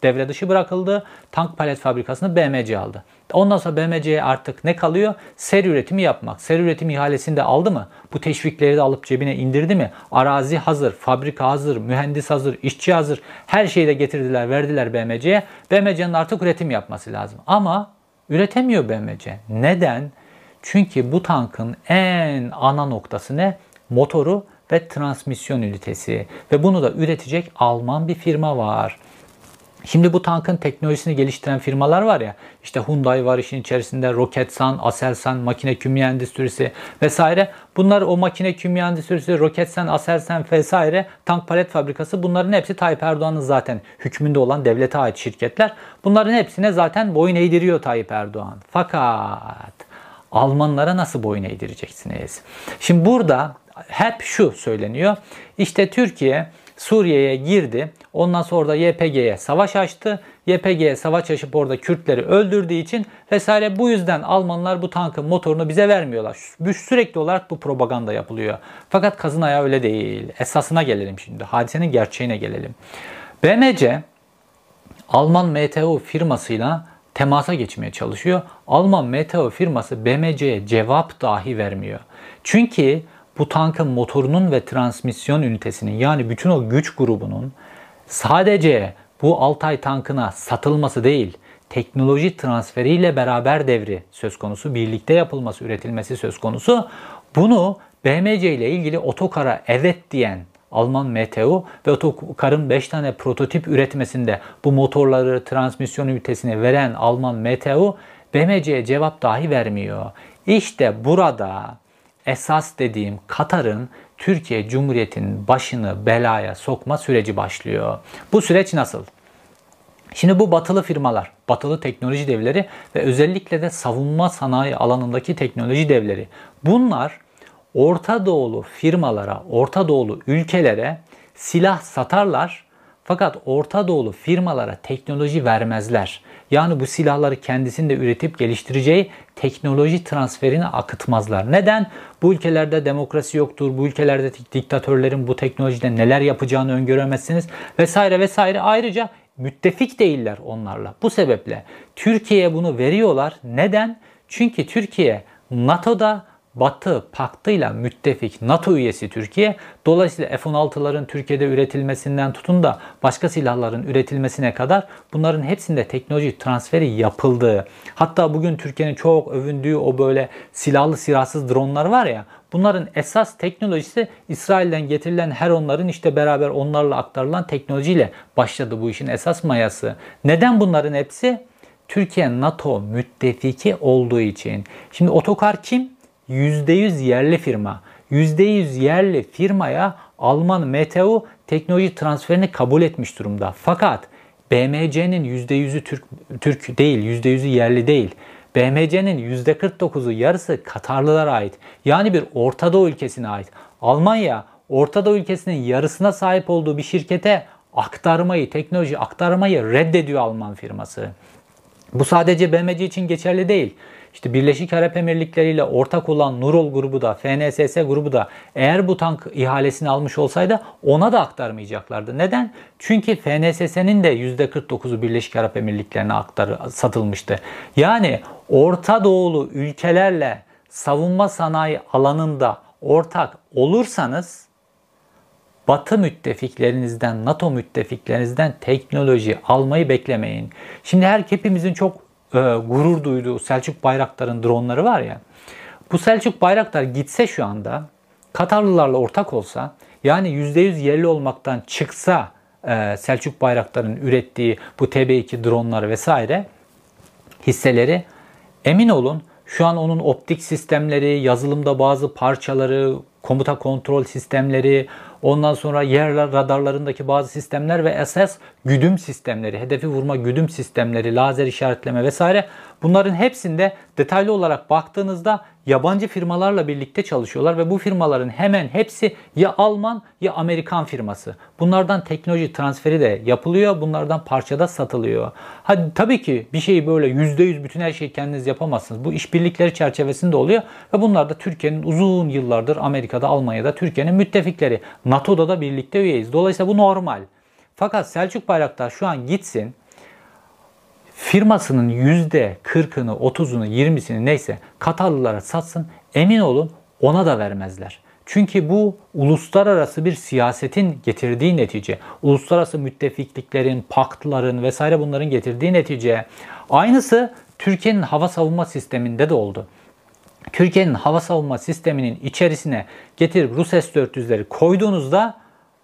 devre dışı bırakıldı. Tank palet fabrikasını BMC aldı. Ondan sonra BMC'ye artık ne kalıyor? Seri üretimi yapmak. Seri üretim ihalesini de aldı mı? Bu teşvikleri de alıp cebine indirdi mi? Arazi hazır, fabrika hazır, mühendis hazır, işçi hazır. Her şeyi de getirdiler, verdiler BMC'ye. BMC'nin artık üretim yapması lazım. Ama üretemiyor BMC. Neden? Çünkü bu tankın en ana noktası ne? Motoru ve transmisyon ünitesi. Ve bunu da üretecek Alman bir firma var. Şimdi bu tankın teknolojisini geliştiren firmalar var ya, işte Hyundai var işin içerisinde, Roketsan, Aselsan, makine kimya endüstrisi vesaire. Bunlar o makine kimya endüstrisi, Roketsan, Aselsan vesaire, tank palet fabrikası bunların hepsi Tayyip Erdoğan'ın zaten hükmünde olan devlete ait şirketler. Bunların hepsine zaten boyun eğdiriyor Tayyip Erdoğan. Fakat Almanlara nasıl boyun eğdireceksiniz? Şimdi burada hep şu söyleniyor. İşte Türkiye Suriye'ye girdi. Ondan sonra da YPG'ye savaş açtı. YPG'ye savaş açıp orada Kürtleri öldürdüğü için vesaire bu yüzden Almanlar bu tankın motorunu bize vermiyorlar. Sürekli olarak bu propaganda yapılıyor. Fakat kazın ayağı öyle değil. Esasına gelelim şimdi. Hadisenin gerçeğine gelelim. BMC Alman MTU firmasıyla temasa geçmeye çalışıyor. Alman MTU firması BMC'ye cevap dahi vermiyor. Çünkü bu tankın motorunun ve transmisyon ünitesinin yani bütün o güç grubunun sadece bu Altay tankına satılması değil, teknoloji transferiyle beraber devri söz konusu, birlikte yapılması, üretilmesi söz konusu. Bunu BMC ile ilgili otokara evet diyen Alman MTU ve otokarın 5 tane prototip üretmesinde bu motorları, transmisyon ünitesini veren Alman MTU BMC'ye cevap dahi vermiyor. İşte burada esas dediğim Katar'ın Türkiye Cumhuriyeti'nin başını belaya sokma süreci başlıyor. Bu süreç nasıl? Şimdi bu batılı firmalar, batılı teknoloji devleri ve özellikle de savunma sanayi alanındaki teknoloji devleri. Bunlar Orta Doğulu firmalara, Orta Doğulu ülkelere silah satarlar fakat Orta Doğulu firmalara teknoloji vermezler. Yani bu silahları kendisinde üretip geliştireceği teknoloji transferini akıtmazlar. Neden? Bu ülkelerde demokrasi yoktur. Bu ülkelerde diktatörlerin bu teknolojide neler yapacağını öngöremezsiniz vesaire vesaire. Ayrıca müttefik değiller onlarla. Bu sebeple Türkiye'ye bunu veriyorlar. Neden? Çünkü Türkiye NATO'da Batı paktıyla müttefik NATO üyesi Türkiye. Dolayısıyla F-16'ların Türkiye'de üretilmesinden tutun da başka silahların üretilmesine kadar bunların hepsinde teknoloji transferi yapıldı. Hatta bugün Türkiye'nin çok övündüğü o böyle silahlı silahsız dronlar var ya bunların esas teknolojisi İsrail'den getirilen her onların işte beraber onlarla aktarılan teknolojiyle başladı bu işin esas mayası. Neden bunların hepsi? Türkiye NATO müttefiki olduğu için. Şimdi otokar kim? %100 yerli firma. %100 yerli firmaya Alman MTU teknoloji transferini kabul etmiş durumda. Fakat BMC'nin %100'ü Türk, Türk değil, %100'ü yerli değil. BMC'nin %49'u yarısı Katarlılara ait. Yani bir Orta Doğu ülkesine ait. Almanya Orta Doğu ülkesinin yarısına sahip olduğu bir şirkete aktarmayı, teknoloji aktarmayı reddediyor Alman firması. Bu sadece BMC için geçerli değil. İşte Birleşik Arap Emirlikleri ile ortak olan Nurol grubu da FNSS grubu da eğer bu tank ihalesini almış olsaydı ona da aktarmayacaklardı. Neden? Çünkü FNSS'nin de %49'u Birleşik Arap Emirlikleri'ne aktar satılmıştı. Yani Orta Doğulu ülkelerle savunma sanayi alanında ortak olursanız Batı müttefiklerinizden, NATO müttefiklerinizden teknoloji almayı beklemeyin. Şimdi her hepimizin çok e, gurur duyduğu Selçuk Bayraktar'ın dronları var ya. Bu Selçuk Bayraktar gitse şu anda Katarlılarla ortak olsa yani %100 yerli olmaktan çıksa e, Selçuk Bayraktar'ın ürettiği bu TB2 dronları vesaire hisseleri emin olun şu an onun optik sistemleri, yazılımda bazı parçaları, komuta kontrol sistemleri, ondan sonra yer radarlarındaki bazı sistemler ve esas güdüm sistemleri, hedefi vurma güdüm sistemleri, lazer işaretleme vesaire bunların hepsinde detaylı olarak baktığınızda yabancı firmalarla birlikte çalışıyorlar ve bu firmaların hemen hepsi ya Alman ya Amerikan firması. Bunlardan teknoloji transferi de yapılıyor. Bunlardan parçada satılıyor. Hadi tabii ki bir şeyi böyle %100 bütün her şeyi kendiniz yapamazsınız. Bu işbirlikleri çerçevesinde oluyor ve bunlar da Türkiye'nin uzun yıllardır Amerika'da, Almanya'da Türkiye'nin müttefikleri. NATO'da da birlikte üyeyiz. Dolayısıyla bu normal. Fakat Selçuk Bayraktar şu an gitsin firmasının %40'ını, 30'unu, 20'sini neyse Katarlılara satsın emin olun ona da vermezler. Çünkü bu uluslararası bir siyasetin getirdiği netice. Uluslararası müttefikliklerin, paktların vesaire bunların getirdiği netice. Aynısı Türkiye'nin hava savunma sisteminde de oldu. Türkiye'nin hava savunma sisteminin içerisine getirip Rus S-400'leri koyduğunuzda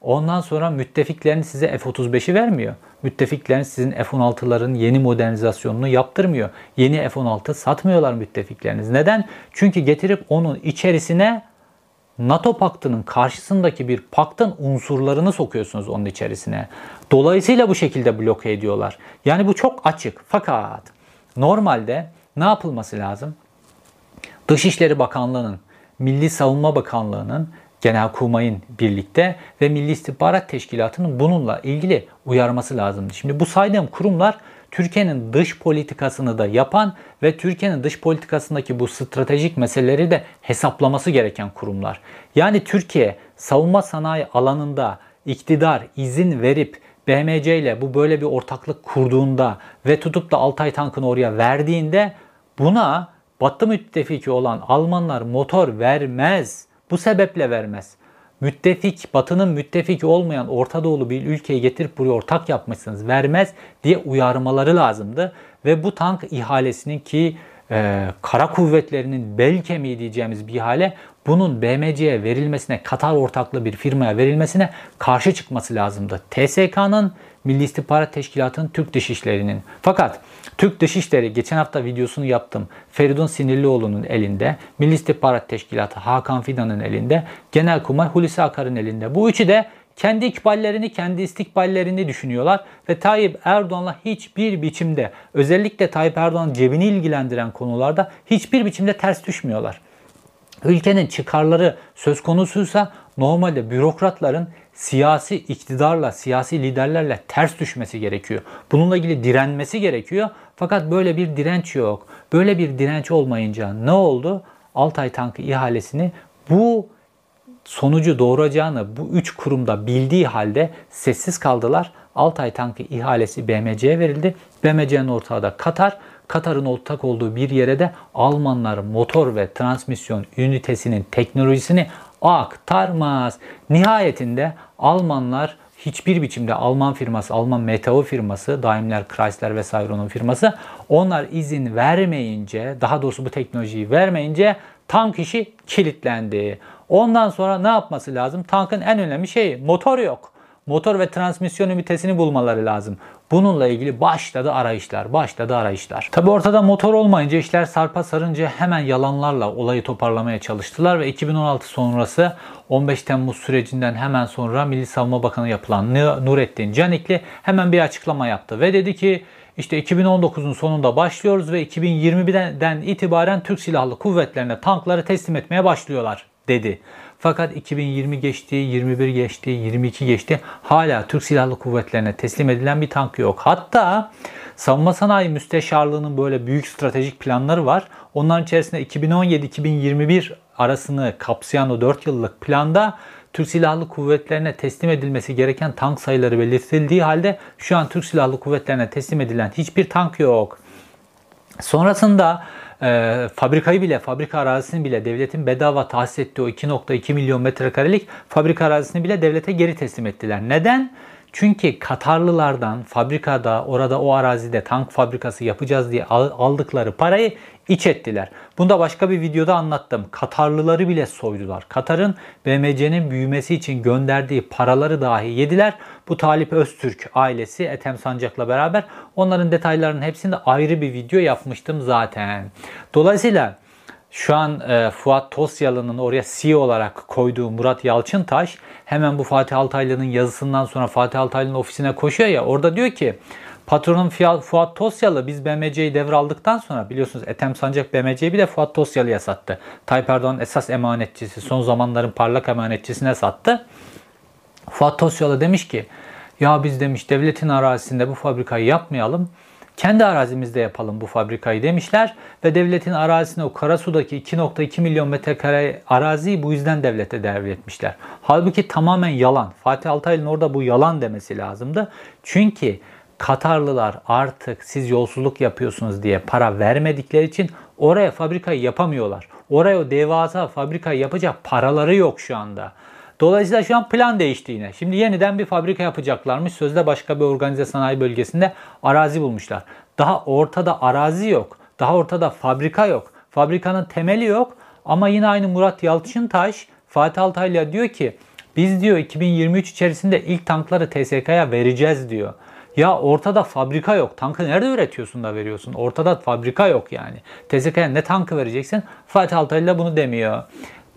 ondan sonra müttefiklerin size F-35'i vermiyor. Müttefiklerin sizin F-16'ların yeni modernizasyonunu yaptırmıyor. Yeni F-16 satmıyorlar müttefikleriniz. Neden? Çünkü getirip onun içerisine NATO paktının karşısındaki bir paktın unsurlarını sokuyorsunuz onun içerisine. Dolayısıyla bu şekilde bloke ediyorlar. Yani bu çok açık. Fakat normalde ne yapılması lazım? Dışişleri Bakanlığı'nın, Milli Savunma Bakanlığı'nın Genelkurmay'ın birlikte ve Milli İstihbarat Teşkilatı'nın bununla ilgili uyarması lazımdı. Şimdi bu saydığım kurumlar Türkiye'nin dış politikasını da yapan ve Türkiye'nin dış politikasındaki bu stratejik meseleleri de hesaplaması gereken kurumlar. Yani Türkiye savunma sanayi alanında iktidar izin verip BMC ile bu böyle bir ortaklık kurduğunda ve tutup da Altay tankını oraya verdiğinde buna Batı müttefiki olan Almanlar motor vermez. Bu sebeple vermez. Müttefik, Batı'nın müttefiki olmayan Orta Doğulu bir ülkeyi getirip buraya ortak yapmışsınız vermez diye uyarmaları lazımdı. Ve bu tank ihalesinin ki e, kara kuvvetlerinin bel kemiği diyeceğimiz bir ihale bunun BMC'ye verilmesine, Katar ortaklı bir firmaya verilmesine karşı çıkması lazımdı. TSK'nın Milli İstihbarat Teşkilatı'nın Türk Dışişleri'nin. Fakat Türk Dışişleri geçen hafta videosunu yaptım. Feridun Sinirlioğlu'nun elinde, Milli İstihbarat Teşkilatı Hakan Fidan'ın elinde, Genelkurmay Hulusi Akar'ın elinde. Bu üçü de kendi ikballerini, kendi istikballerini düşünüyorlar ve Tayyip Erdoğan'la hiçbir biçimde özellikle Tayyip Erdoğan'ın cebini ilgilendiren konularda hiçbir biçimde ters düşmüyorlar. Ülkenin çıkarları söz konusuysa normalde bürokratların siyasi iktidarla, siyasi liderlerle ters düşmesi gerekiyor. Bununla ilgili direnmesi gerekiyor. Fakat böyle bir direnç yok. Böyle bir direnç olmayınca ne oldu? Altay tankı ihalesini bu sonucu doğuracağını bu üç kurumda bildiği halde sessiz kaldılar. Altay tankı ihalesi BMC'ye verildi. BMC'nin ortağı da Katar. Katar'ın ortak olduğu bir yere de Almanlar motor ve transmisyon ünitesinin teknolojisini aktarmaz. Nihayetinde Almanlar hiçbir biçimde Alman firması, Alman Meteo firması, Daimler, Chrysler vesaire onun firması onlar izin vermeyince, daha doğrusu bu teknolojiyi vermeyince tank işi kilitlendi. Ondan sonra ne yapması lazım? Tankın en önemli şeyi motor yok. Motor ve transmisyon ünitesini bulmaları lazım. Bununla ilgili başladı arayışlar, başladı arayışlar. Tabi ortada motor olmayınca işler sarpa sarınca hemen yalanlarla olayı toparlamaya çalıştılar ve 2016 sonrası 15 Temmuz sürecinden hemen sonra Milli Savunma Bakanı yapılan Nurettin Canikli hemen bir açıklama yaptı ve dedi ki işte 2019'un sonunda başlıyoruz ve 2020'den itibaren Türk Silahlı Kuvvetlerine tankları teslim etmeye başlıyorlar dedi. Fakat 2020 geçti, 21 geçti, 22 geçti. Hala Türk Silahlı Kuvvetlerine teslim edilen bir tank yok. Hatta Savunma Sanayi Müsteşarlığı'nın böyle büyük stratejik planları var. Onların içerisinde 2017-2021 arasını kapsayan o 4 yıllık planda Türk Silahlı Kuvvetlerine teslim edilmesi gereken tank sayıları belirtildiği halde şu an Türk Silahlı Kuvvetlerine teslim edilen hiçbir tank yok. Sonrasında e, fabrikayı bile, fabrika arazisini bile devletin bedava tahsis ettiği o 2.2 milyon metrekarelik fabrika arazisini bile devlete geri teslim ettiler. Neden? Çünkü Katarlılardan fabrikada orada o arazide tank fabrikası yapacağız diye aldıkları parayı iç ettiler. Bunda başka bir videoda anlattım. Katarlıları bile soydular. Katar'ın BMC'nin büyümesi için gönderdiği paraları dahi yediler. Bu Talip Öztürk ailesi Ethem Sancak'la beraber onların detaylarının hepsinde ayrı bir video yapmıştım zaten. Dolayısıyla şu an e, Fuat Tosyalı'nın oraya CEO olarak koyduğu Murat Yalçıntaş hemen bu Fatih Altaylı'nın yazısından sonra Fatih Altaylı'nın ofisine koşuyor ya orada diyor ki patronun Fuat Tosyalı biz BMC'yi devraldıktan sonra biliyorsunuz Ethem Sancak BMC'yi bir de Fuat Tosyalı'ya sattı. Tayyip Erdoğan esas emanetçisi son zamanların parlak emanetçisine sattı. Fuat Tosyalı demiş ki ya biz demiş devletin arazisinde bu fabrikayı yapmayalım kendi arazimizde yapalım bu fabrikayı demişler ve devletin arazisine o Karasu'daki 2.2 milyon metrekare araziyi bu yüzden devlete devretmişler. Halbuki tamamen yalan. Fatih Altaylı'nın orada bu yalan demesi lazımdı. Çünkü Katarlılar artık siz yolsuzluk yapıyorsunuz diye para vermedikleri için oraya fabrikayı yapamıyorlar. Oraya o devasa fabrikayı yapacak paraları yok şu anda. Dolayısıyla şu an plan değişti yine. Şimdi yeniden bir fabrika yapacaklarmış. Sözde başka bir organize sanayi bölgesinde arazi bulmuşlar. Daha ortada arazi yok. Daha ortada fabrika yok. Fabrikanın temeli yok. Ama yine aynı Murat Yalçıntaş Fatih Altaylı'ya diyor ki biz diyor 2023 içerisinde ilk tankları TSK'ya vereceğiz diyor. Ya ortada fabrika yok. Tankı nerede üretiyorsun da veriyorsun? Ortada fabrika yok yani. TSK'ya ne tankı vereceksin? Fatih Altaylı bunu demiyor.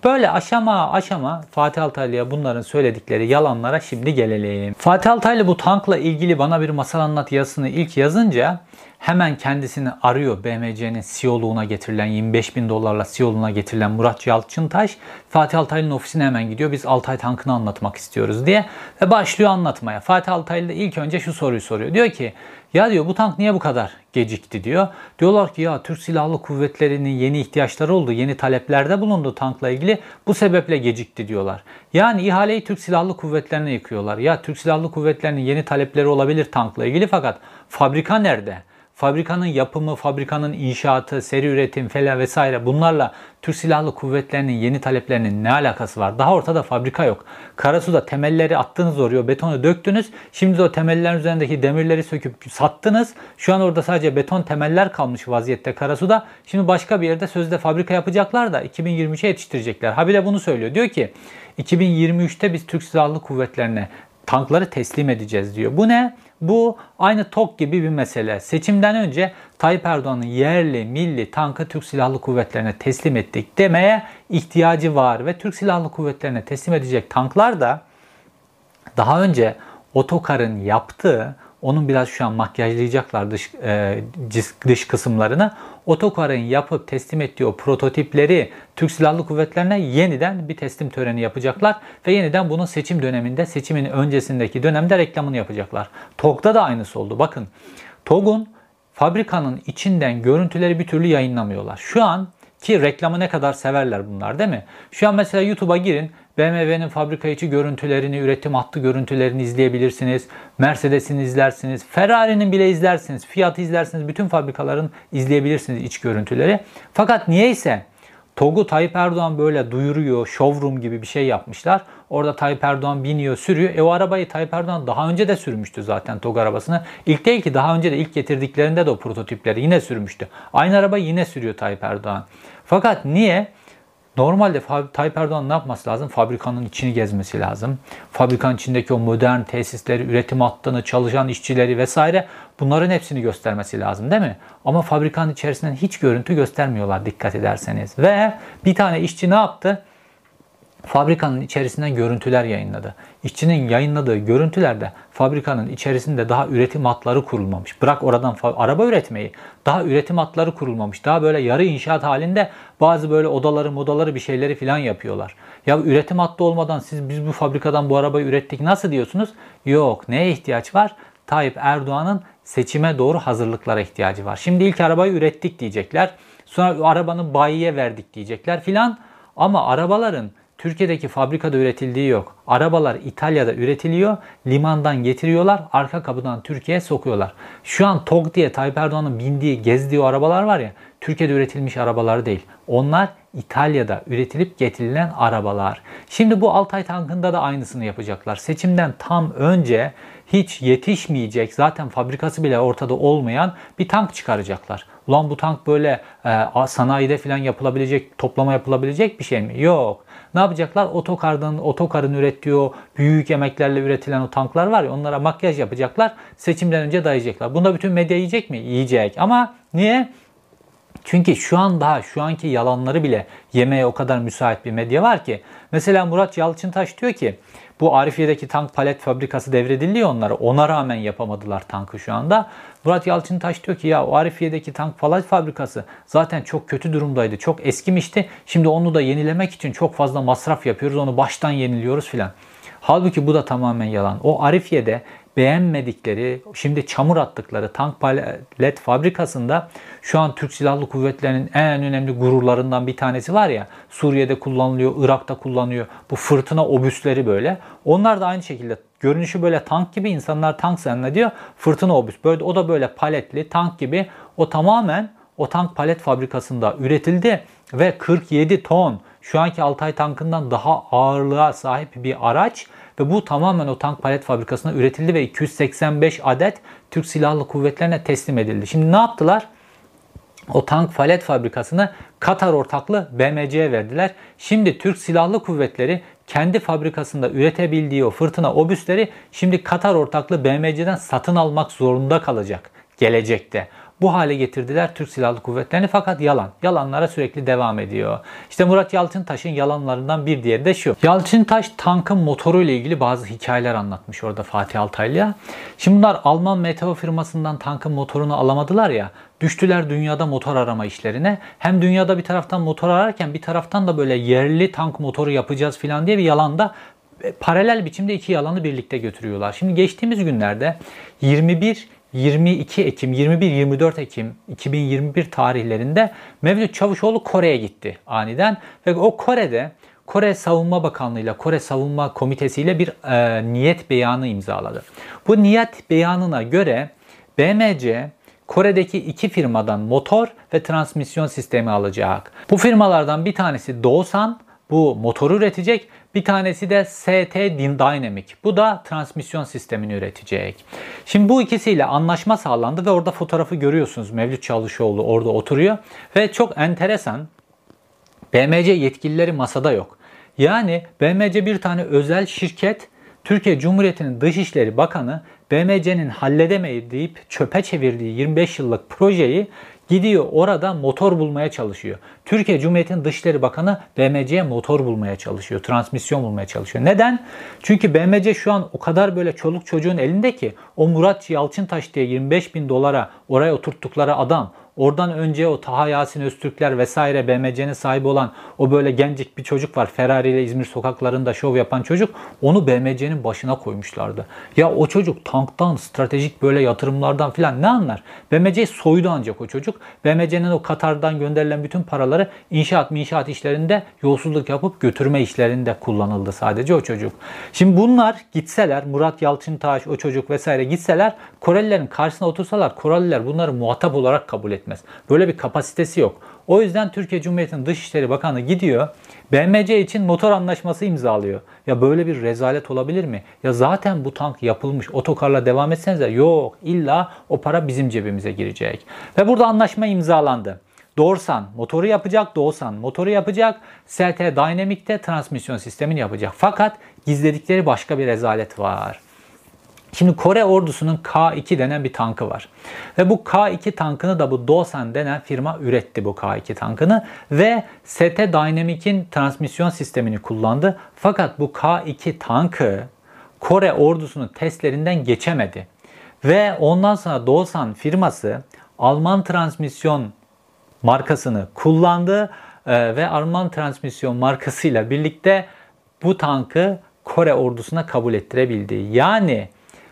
Böyle aşama aşama Fatih Altaylı'ya bunların söyledikleri yalanlara şimdi gelelim. Fatih Altaylı bu tankla ilgili bana bir masal anlat yazısını ilk yazınca hemen kendisini arıyor BMC'nin CEO'luğuna getirilen 25 bin dolarla CEO'luğuna getirilen Murat Yalçıntaş Fatih Altaylı'nın ofisine hemen gidiyor. Biz Altay tankını anlatmak istiyoruz diye ve başlıyor anlatmaya. Fatih Altaylı ilk önce şu soruyu soruyor. Diyor ki ya diyor bu tank niye bu kadar gecikti diyor. Diyorlar ki ya Türk Silahlı Kuvvetleri'nin yeni ihtiyaçları oldu. Yeni taleplerde bulundu tankla ilgili. Bu sebeple gecikti diyorlar. Yani ihaleyi Türk Silahlı Kuvvetlerine yıkıyorlar. Ya Türk Silahlı Kuvvetleri'nin yeni talepleri olabilir tankla ilgili fakat fabrika nerede? Fabrikanın yapımı, fabrikanın inşaatı, seri üretim falan vesaire bunlarla Türk Silahlı Kuvvetleri'nin yeni taleplerinin ne alakası var? Daha ortada fabrika yok. Karasu'da temelleri attınız oraya, betonu döktünüz. Şimdi de o temellerin üzerindeki demirleri söküp sattınız. Şu an orada sadece beton temeller kalmış vaziyette Karasu'da. Şimdi başka bir yerde sözde fabrika yapacaklar da 2023'e yetiştirecekler. Ha bir de bunu söylüyor. Diyor ki 2023'te biz Türk Silahlı Kuvvetlerine tankları teslim edeceğiz diyor. Bu ne? Bu aynı TOK gibi bir mesele. Seçimden önce Tayyip Erdoğan'ın yerli, milli tankı Türk Silahlı Kuvvetlerine teslim ettik demeye ihtiyacı var. Ve Türk Silahlı Kuvvetlerine teslim edecek tanklar da daha önce otokarın yaptığı onun biraz şu an makyajlayacaklar dış, e, dış kısımlarını. Otokar'ın yapıp teslim ettiği o prototipleri Türk Silahlı Kuvvetlerine yeniden bir teslim töreni yapacaklar ve yeniden bunun seçim döneminde, seçimin öncesindeki dönemde reklamını yapacaklar. TOG'da da aynısı oldu. Bakın TOG'un fabrikanın içinden görüntüleri bir türlü yayınlamıyorlar. Şu an ki reklamı ne kadar severler bunlar değil mi? Şu an mesela YouTube'a girin. BMW'nin fabrika içi görüntülerini, üretim hattı görüntülerini izleyebilirsiniz. Mercedes'in izlersiniz. Ferrari'nin bile izlersiniz. Fiat'ı izlersiniz. Bütün fabrikaların izleyebilirsiniz iç görüntüleri. Fakat niyeyse TOG'u Tayyip Erdoğan böyle duyuruyor, showroom gibi bir şey yapmışlar. Orada Tayyip Erdoğan biniyor, sürüyor. E o arabayı Tayyip Erdoğan daha önce de sürmüştü zaten TOG arabasını. İlk değil ki daha önce de ilk getirdiklerinde de o prototipleri yine sürmüştü. Aynı arabayı yine sürüyor Tayyip Erdoğan. Fakat niye? Normalde Tayyip Erdoğan ne yapması lazım? Fabrikanın içini gezmesi lazım. Fabrikanın içindeki o modern tesisleri, üretim hattını, çalışan işçileri vesaire bunların hepsini göstermesi lazım değil mi? Ama fabrikanın içerisinden hiç görüntü göstermiyorlar dikkat ederseniz. Ve bir tane işçi ne yaptı? Fabrikanın içerisinden görüntüler yayınladı. İşçinin yayınladığı görüntülerde fabrikanın içerisinde daha üretim hatları kurulmamış. Bırak oradan araba üretmeyi. Daha üretim hatları kurulmamış. Daha böyle yarı inşaat halinde bazı böyle odaları modaları bir şeyleri falan yapıyorlar. Ya üretim hattı olmadan siz biz bu fabrikadan bu arabayı ürettik nasıl diyorsunuz? Yok. Neye ihtiyaç var? Tayyip Erdoğan'ın seçime doğru hazırlıklara ihtiyacı var. Şimdi ilk arabayı ürettik diyecekler. Sonra arabanın bayiye verdik diyecekler filan. Ama arabaların Türkiye'deki fabrikada üretildiği yok. Arabalar İtalya'da üretiliyor, limandan getiriyorlar, arka kapıdan Türkiye'ye sokuyorlar. Şu an TOG diye Tayyip Erdoğan'ın bindiği, gezdiği arabalar var ya, Türkiye'de üretilmiş arabalar değil. Onlar İtalya'da üretilip getirilen arabalar. Şimdi bu Altay tankında da aynısını yapacaklar. Seçimden tam önce hiç yetişmeyecek, zaten fabrikası bile ortada olmayan bir tank çıkaracaklar. Ulan bu tank böyle e, sanayide falan yapılabilecek, toplama yapılabilecek bir şey mi? Yok. Ne yapacaklar? Otokardan, otokarın ürettiği o büyük emeklerle üretilen o tanklar var ya onlara makyaj yapacaklar. Seçimden önce dayayacaklar. Bunda bütün medya yiyecek mi? Yiyecek. Ama niye? Çünkü şu an daha şu anki yalanları bile yemeye o kadar müsait bir medya var ki. Mesela Murat Yalçıntaş diyor ki bu Arifiye'deki tank palet fabrikası devredildi onlara. Ona rağmen yapamadılar tankı şu anda. Murat Yalçıntaş diyor ki ya o Arifiye'deki tank palet fabrikası zaten çok kötü durumdaydı. Çok eskimişti. Şimdi onu da yenilemek için çok fazla masraf yapıyoruz. Onu baştan yeniliyoruz filan. Halbuki bu da tamamen yalan. O Arifiye'de beğenmedikleri, şimdi çamur attıkları tank palet fabrikasında şu an Türk Silahlı Kuvvetleri'nin en önemli gururlarından bir tanesi var ya Suriye'de kullanılıyor, Irak'ta kullanıyor. Bu fırtına obüsleri böyle. Onlar da aynı şekilde görünüşü böyle tank gibi insanlar tank zannediyor. Fırtına obüs. Böyle, o da böyle paletli tank gibi. O tamamen o tank palet fabrikasında üretildi ve 47 ton şu anki Altay tankından daha ağırlığa sahip bir araç ve bu tamamen o tank palet fabrikasında üretildi ve 285 adet Türk Silahlı Kuvvetlerine teslim edildi. Şimdi ne yaptılar? O tank palet fabrikasını Katar ortaklı BMC'ye verdiler. Şimdi Türk Silahlı Kuvvetleri kendi fabrikasında üretebildiği o fırtına obüsleri şimdi Katar ortaklı BMC'den satın almak zorunda kalacak gelecekte. Bu hale getirdiler Türk Silahlı Kuvvetleri'ni fakat yalan. Yalanlara sürekli devam ediyor. İşte Murat Yalçıntaş'ın yalanlarından bir diğeri de şu. Yalçıntaş tankın motoru ile ilgili bazı hikayeler anlatmış orada Fatih Altaylı'ya. Şimdi bunlar Alman Meteo firmasından tankın motorunu alamadılar ya. Düştüler dünyada motor arama işlerine. Hem dünyada bir taraftan motor ararken bir taraftan da böyle yerli tank motoru yapacağız filan diye bir yalan da e, paralel biçimde iki yalanı birlikte götürüyorlar. Şimdi geçtiğimiz günlerde 21 22 Ekim, 21-24 Ekim 2021 tarihlerinde Mevlüt Çavuşoğlu Kore'ye gitti aniden. Ve o Kore'de Kore Savunma Bakanlığı ile Kore Savunma Komitesi ile bir e, niyet beyanı imzaladı. Bu niyet beyanına göre BMC Kore'deki iki firmadan motor ve transmisyon sistemi alacak. Bu firmalardan bir tanesi Doosan, bu motoru üretecek. Bir tanesi de ST Dynamic. Bu da transmisyon sistemini üretecek. Şimdi bu ikisiyle anlaşma sağlandı ve orada fotoğrafı görüyorsunuz. Mevlüt Çavuşoğlu orada oturuyor. Ve çok enteresan BMC yetkilileri masada yok. Yani BMC bir tane özel şirket Türkiye Cumhuriyeti'nin Dışişleri Bakanı BMC'nin halledemeyip çöpe çevirdiği 25 yıllık projeyi Gidiyor orada motor bulmaya çalışıyor. Türkiye Cumhuriyeti'nin Dışişleri Bakanı BMC'ye motor bulmaya çalışıyor. Transmisyon bulmaya çalışıyor. Neden? Çünkü BMC şu an o kadar böyle çoluk çocuğun elinde ki o Murat Yalçıntaş diye 25 bin dolara oraya oturttukları adam Oradan önce o Taha Yasin Öztürkler vesaire BMC'nin sahibi olan o böyle gencik bir çocuk var. Ferrari ile İzmir sokaklarında şov yapan çocuk. Onu BMC'nin başına koymuşlardı. Ya o çocuk tanktan, stratejik böyle yatırımlardan filan ne anlar? BMC soydu ancak o çocuk. BMC'nin o Katar'dan gönderilen bütün paraları inşaat inşaat işlerinde yolsuzluk yapıp götürme işlerinde kullanıldı sadece o çocuk. Şimdi bunlar gitseler Murat Yalçıntaş o çocuk vesaire gitseler Korelilerin karşısına otursalar Koreliler bunları muhatap olarak kabul etmez. Böyle bir kapasitesi yok. O yüzden Türkiye Cumhuriyeti'nin Dışişleri Bakanı gidiyor BMC için motor anlaşması imzalıyor. Ya böyle bir rezalet olabilir mi? Ya zaten bu tank yapılmış otokarla devam etsenize yok illa o para bizim cebimize girecek. Ve burada anlaşma imzalandı. Dorsan motoru yapacak, Dorsan motoru yapacak, ST Dynamic'te transmisyon sistemini yapacak. Fakat gizledikleri başka bir rezalet var. Şimdi Kore ordusunun K2 denen bir tankı var. Ve bu K2 tankını da bu Dosan denen firma üretti bu K2 tankını. Ve ST Dynamic'in transmisyon sistemini kullandı. Fakat bu K2 tankı Kore ordusunun testlerinden geçemedi. Ve ondan sonra Dosan firması Alman transmisyon markasını kullandı e, ve Alman transmisyon markasıyla birlikte bu tankı Kore ordusuna kabul ettirebildi. Yani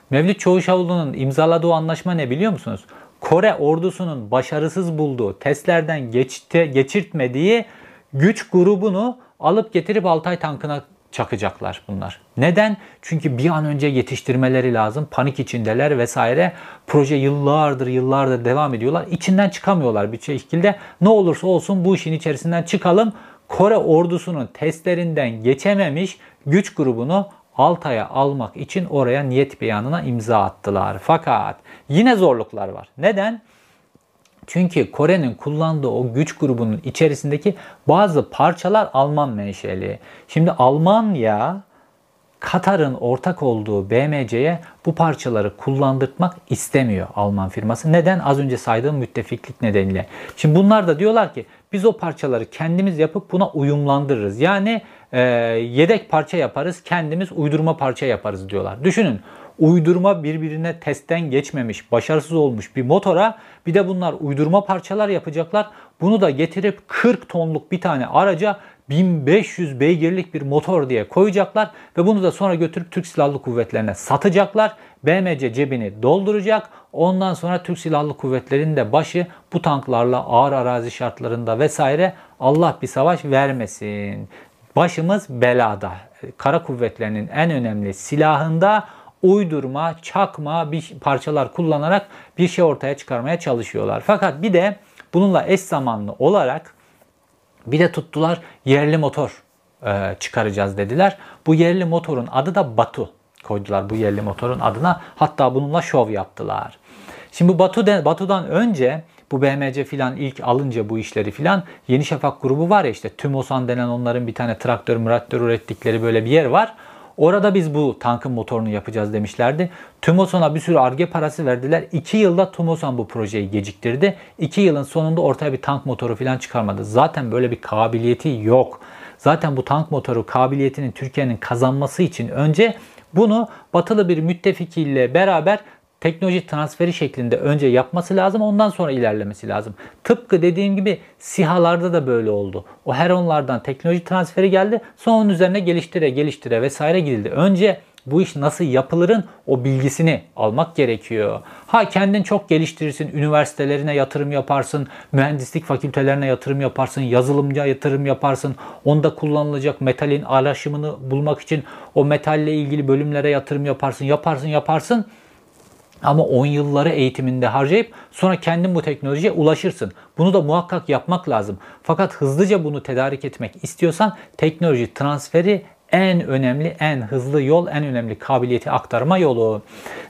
Mevlüt Çavuşoğlu'nun imzaladığı anlaşma ne biliyor musunuz? Kore ordusunun başarısız bulduğu, testlerden geçti, geçirtmediği güç grubunu alıp getirip Altay tankına çakacaklar bunlar. Neden? Çünkü bir an önce yetiştirmeleri lazım. Panik içindeler vesaire. Proje yıllardır yıllardır devam ediyorlar. İçinden çıkamıyorlar bir şekilde. Ne olursa olsun bu işin içerisinden çıkalım. Kore ordusunun testlerinden geçememiş güç grubunu Altay'a almak için oraya niyet beyanına imza attılar. Fakat yine zorluklar var. Neden? Çünkü Kore'nin kullandığı o güç grubunun içerisindeki bazı parçalar Alman menşeli. Şimdi Almanya Katar'ın ortak olduğu BMC'ye bu parçaları kullandırmak istemiyor Alman firması. Neden? Az önce saydığım müttefiklik nedeniyle. Şimdi bunlar da diyorlar ki biz o parçaları kendimiz yapıp buna uyumlandırırız. Yani e, yedek parça yaparız, kendimiz uydurma parça yaparız diyorlar. Düşünün uydurma birbirine testten geçmemiş, başarısız olmuş bir motora bir de bunlar uydurma parçalar yapacaklar. Bunu da getirip 40 tonluk bir tane araca 1500 beygirlik bir motor diye koyacaklar ve bunu da sonra götürüp Türk Silahlı Kuvvetlerine satacaklar. BMC cebini dolduracak. Ondan sonra Türk Silahlı Kuvvetleri'nin de başı bu tanklarla ağır arazi şartlarında vesaire Allah bir savaş vermesin. Başımız belada. Kara kuvvetlerinin en önemli silahında uydurma, çakma bir parçalar kullanarak bir şey ortaya çıkarmaya çalışıyorlar. Fakat bir de bununla eş zamanlı olarak bir de tuttular yerli motor e, çıkaracağız dediler. Bu yerli motorun adı da Batu koydular bu yerli motorun adına. Hatta bununla şov yaptılar. Şimdi bu Batu Batu'dan önce bu BMC filan ilk alınca bu işleri filan Yeni Şafak grubu var ya işte Tümosan denen onların bir tane traktör müraktör ürettikleri böyle bir yer var. Orada biz bu tankın motorunu yapacağız demişlerdi. Tümosan'a bir sürü arge parası verdiler. 2 yılda Tümosan bu projeyi geciktirdi. 2 yılın sonunda ortaya bir tank motoru falan çıkarmadı. Zaten böyle bir kabiliyeti yok. Zaten bu tank motoru kabiliyetini Türkiye'nin kazanması için önce bunu batılı bir müttefikiyle beraber teknoloji transferi şeklinde önce yapması lazım ondan sonra ilerlemesi lazım. Tıpkı dediğim gibi SİHA'larda da böyle oldu. O Heron'lardan teknoloji transferi geldi sonra onun üzerine geliştire geliştire vesaire gidildi. Önce bu iş nasıl yapılırın o bilgisini almak gerekiyor. Ha kendin çok geliştirirsin, üniversitelerine yatırım yaparsın, mühendislik fakültelerine yatırım yaparsın, yazılımca yatırım yaparsın. Onda kullanılacak metalin alaşımını bulmak için o metalle ilgili bölümlere yatırım yaparsın, yaparsın, yaparsın. Ama 10 yılları eğitiminde harcayıp sonra kendin bu teknolojiye ulaşırsın. Bunu da muhakkak yapmak lazım. Fakat hızlıca bunu tedarik etmek istiyorsan teknoloji transferi en önemli, en hızlı yol, en önemli kabiliyeti aktarma yolu.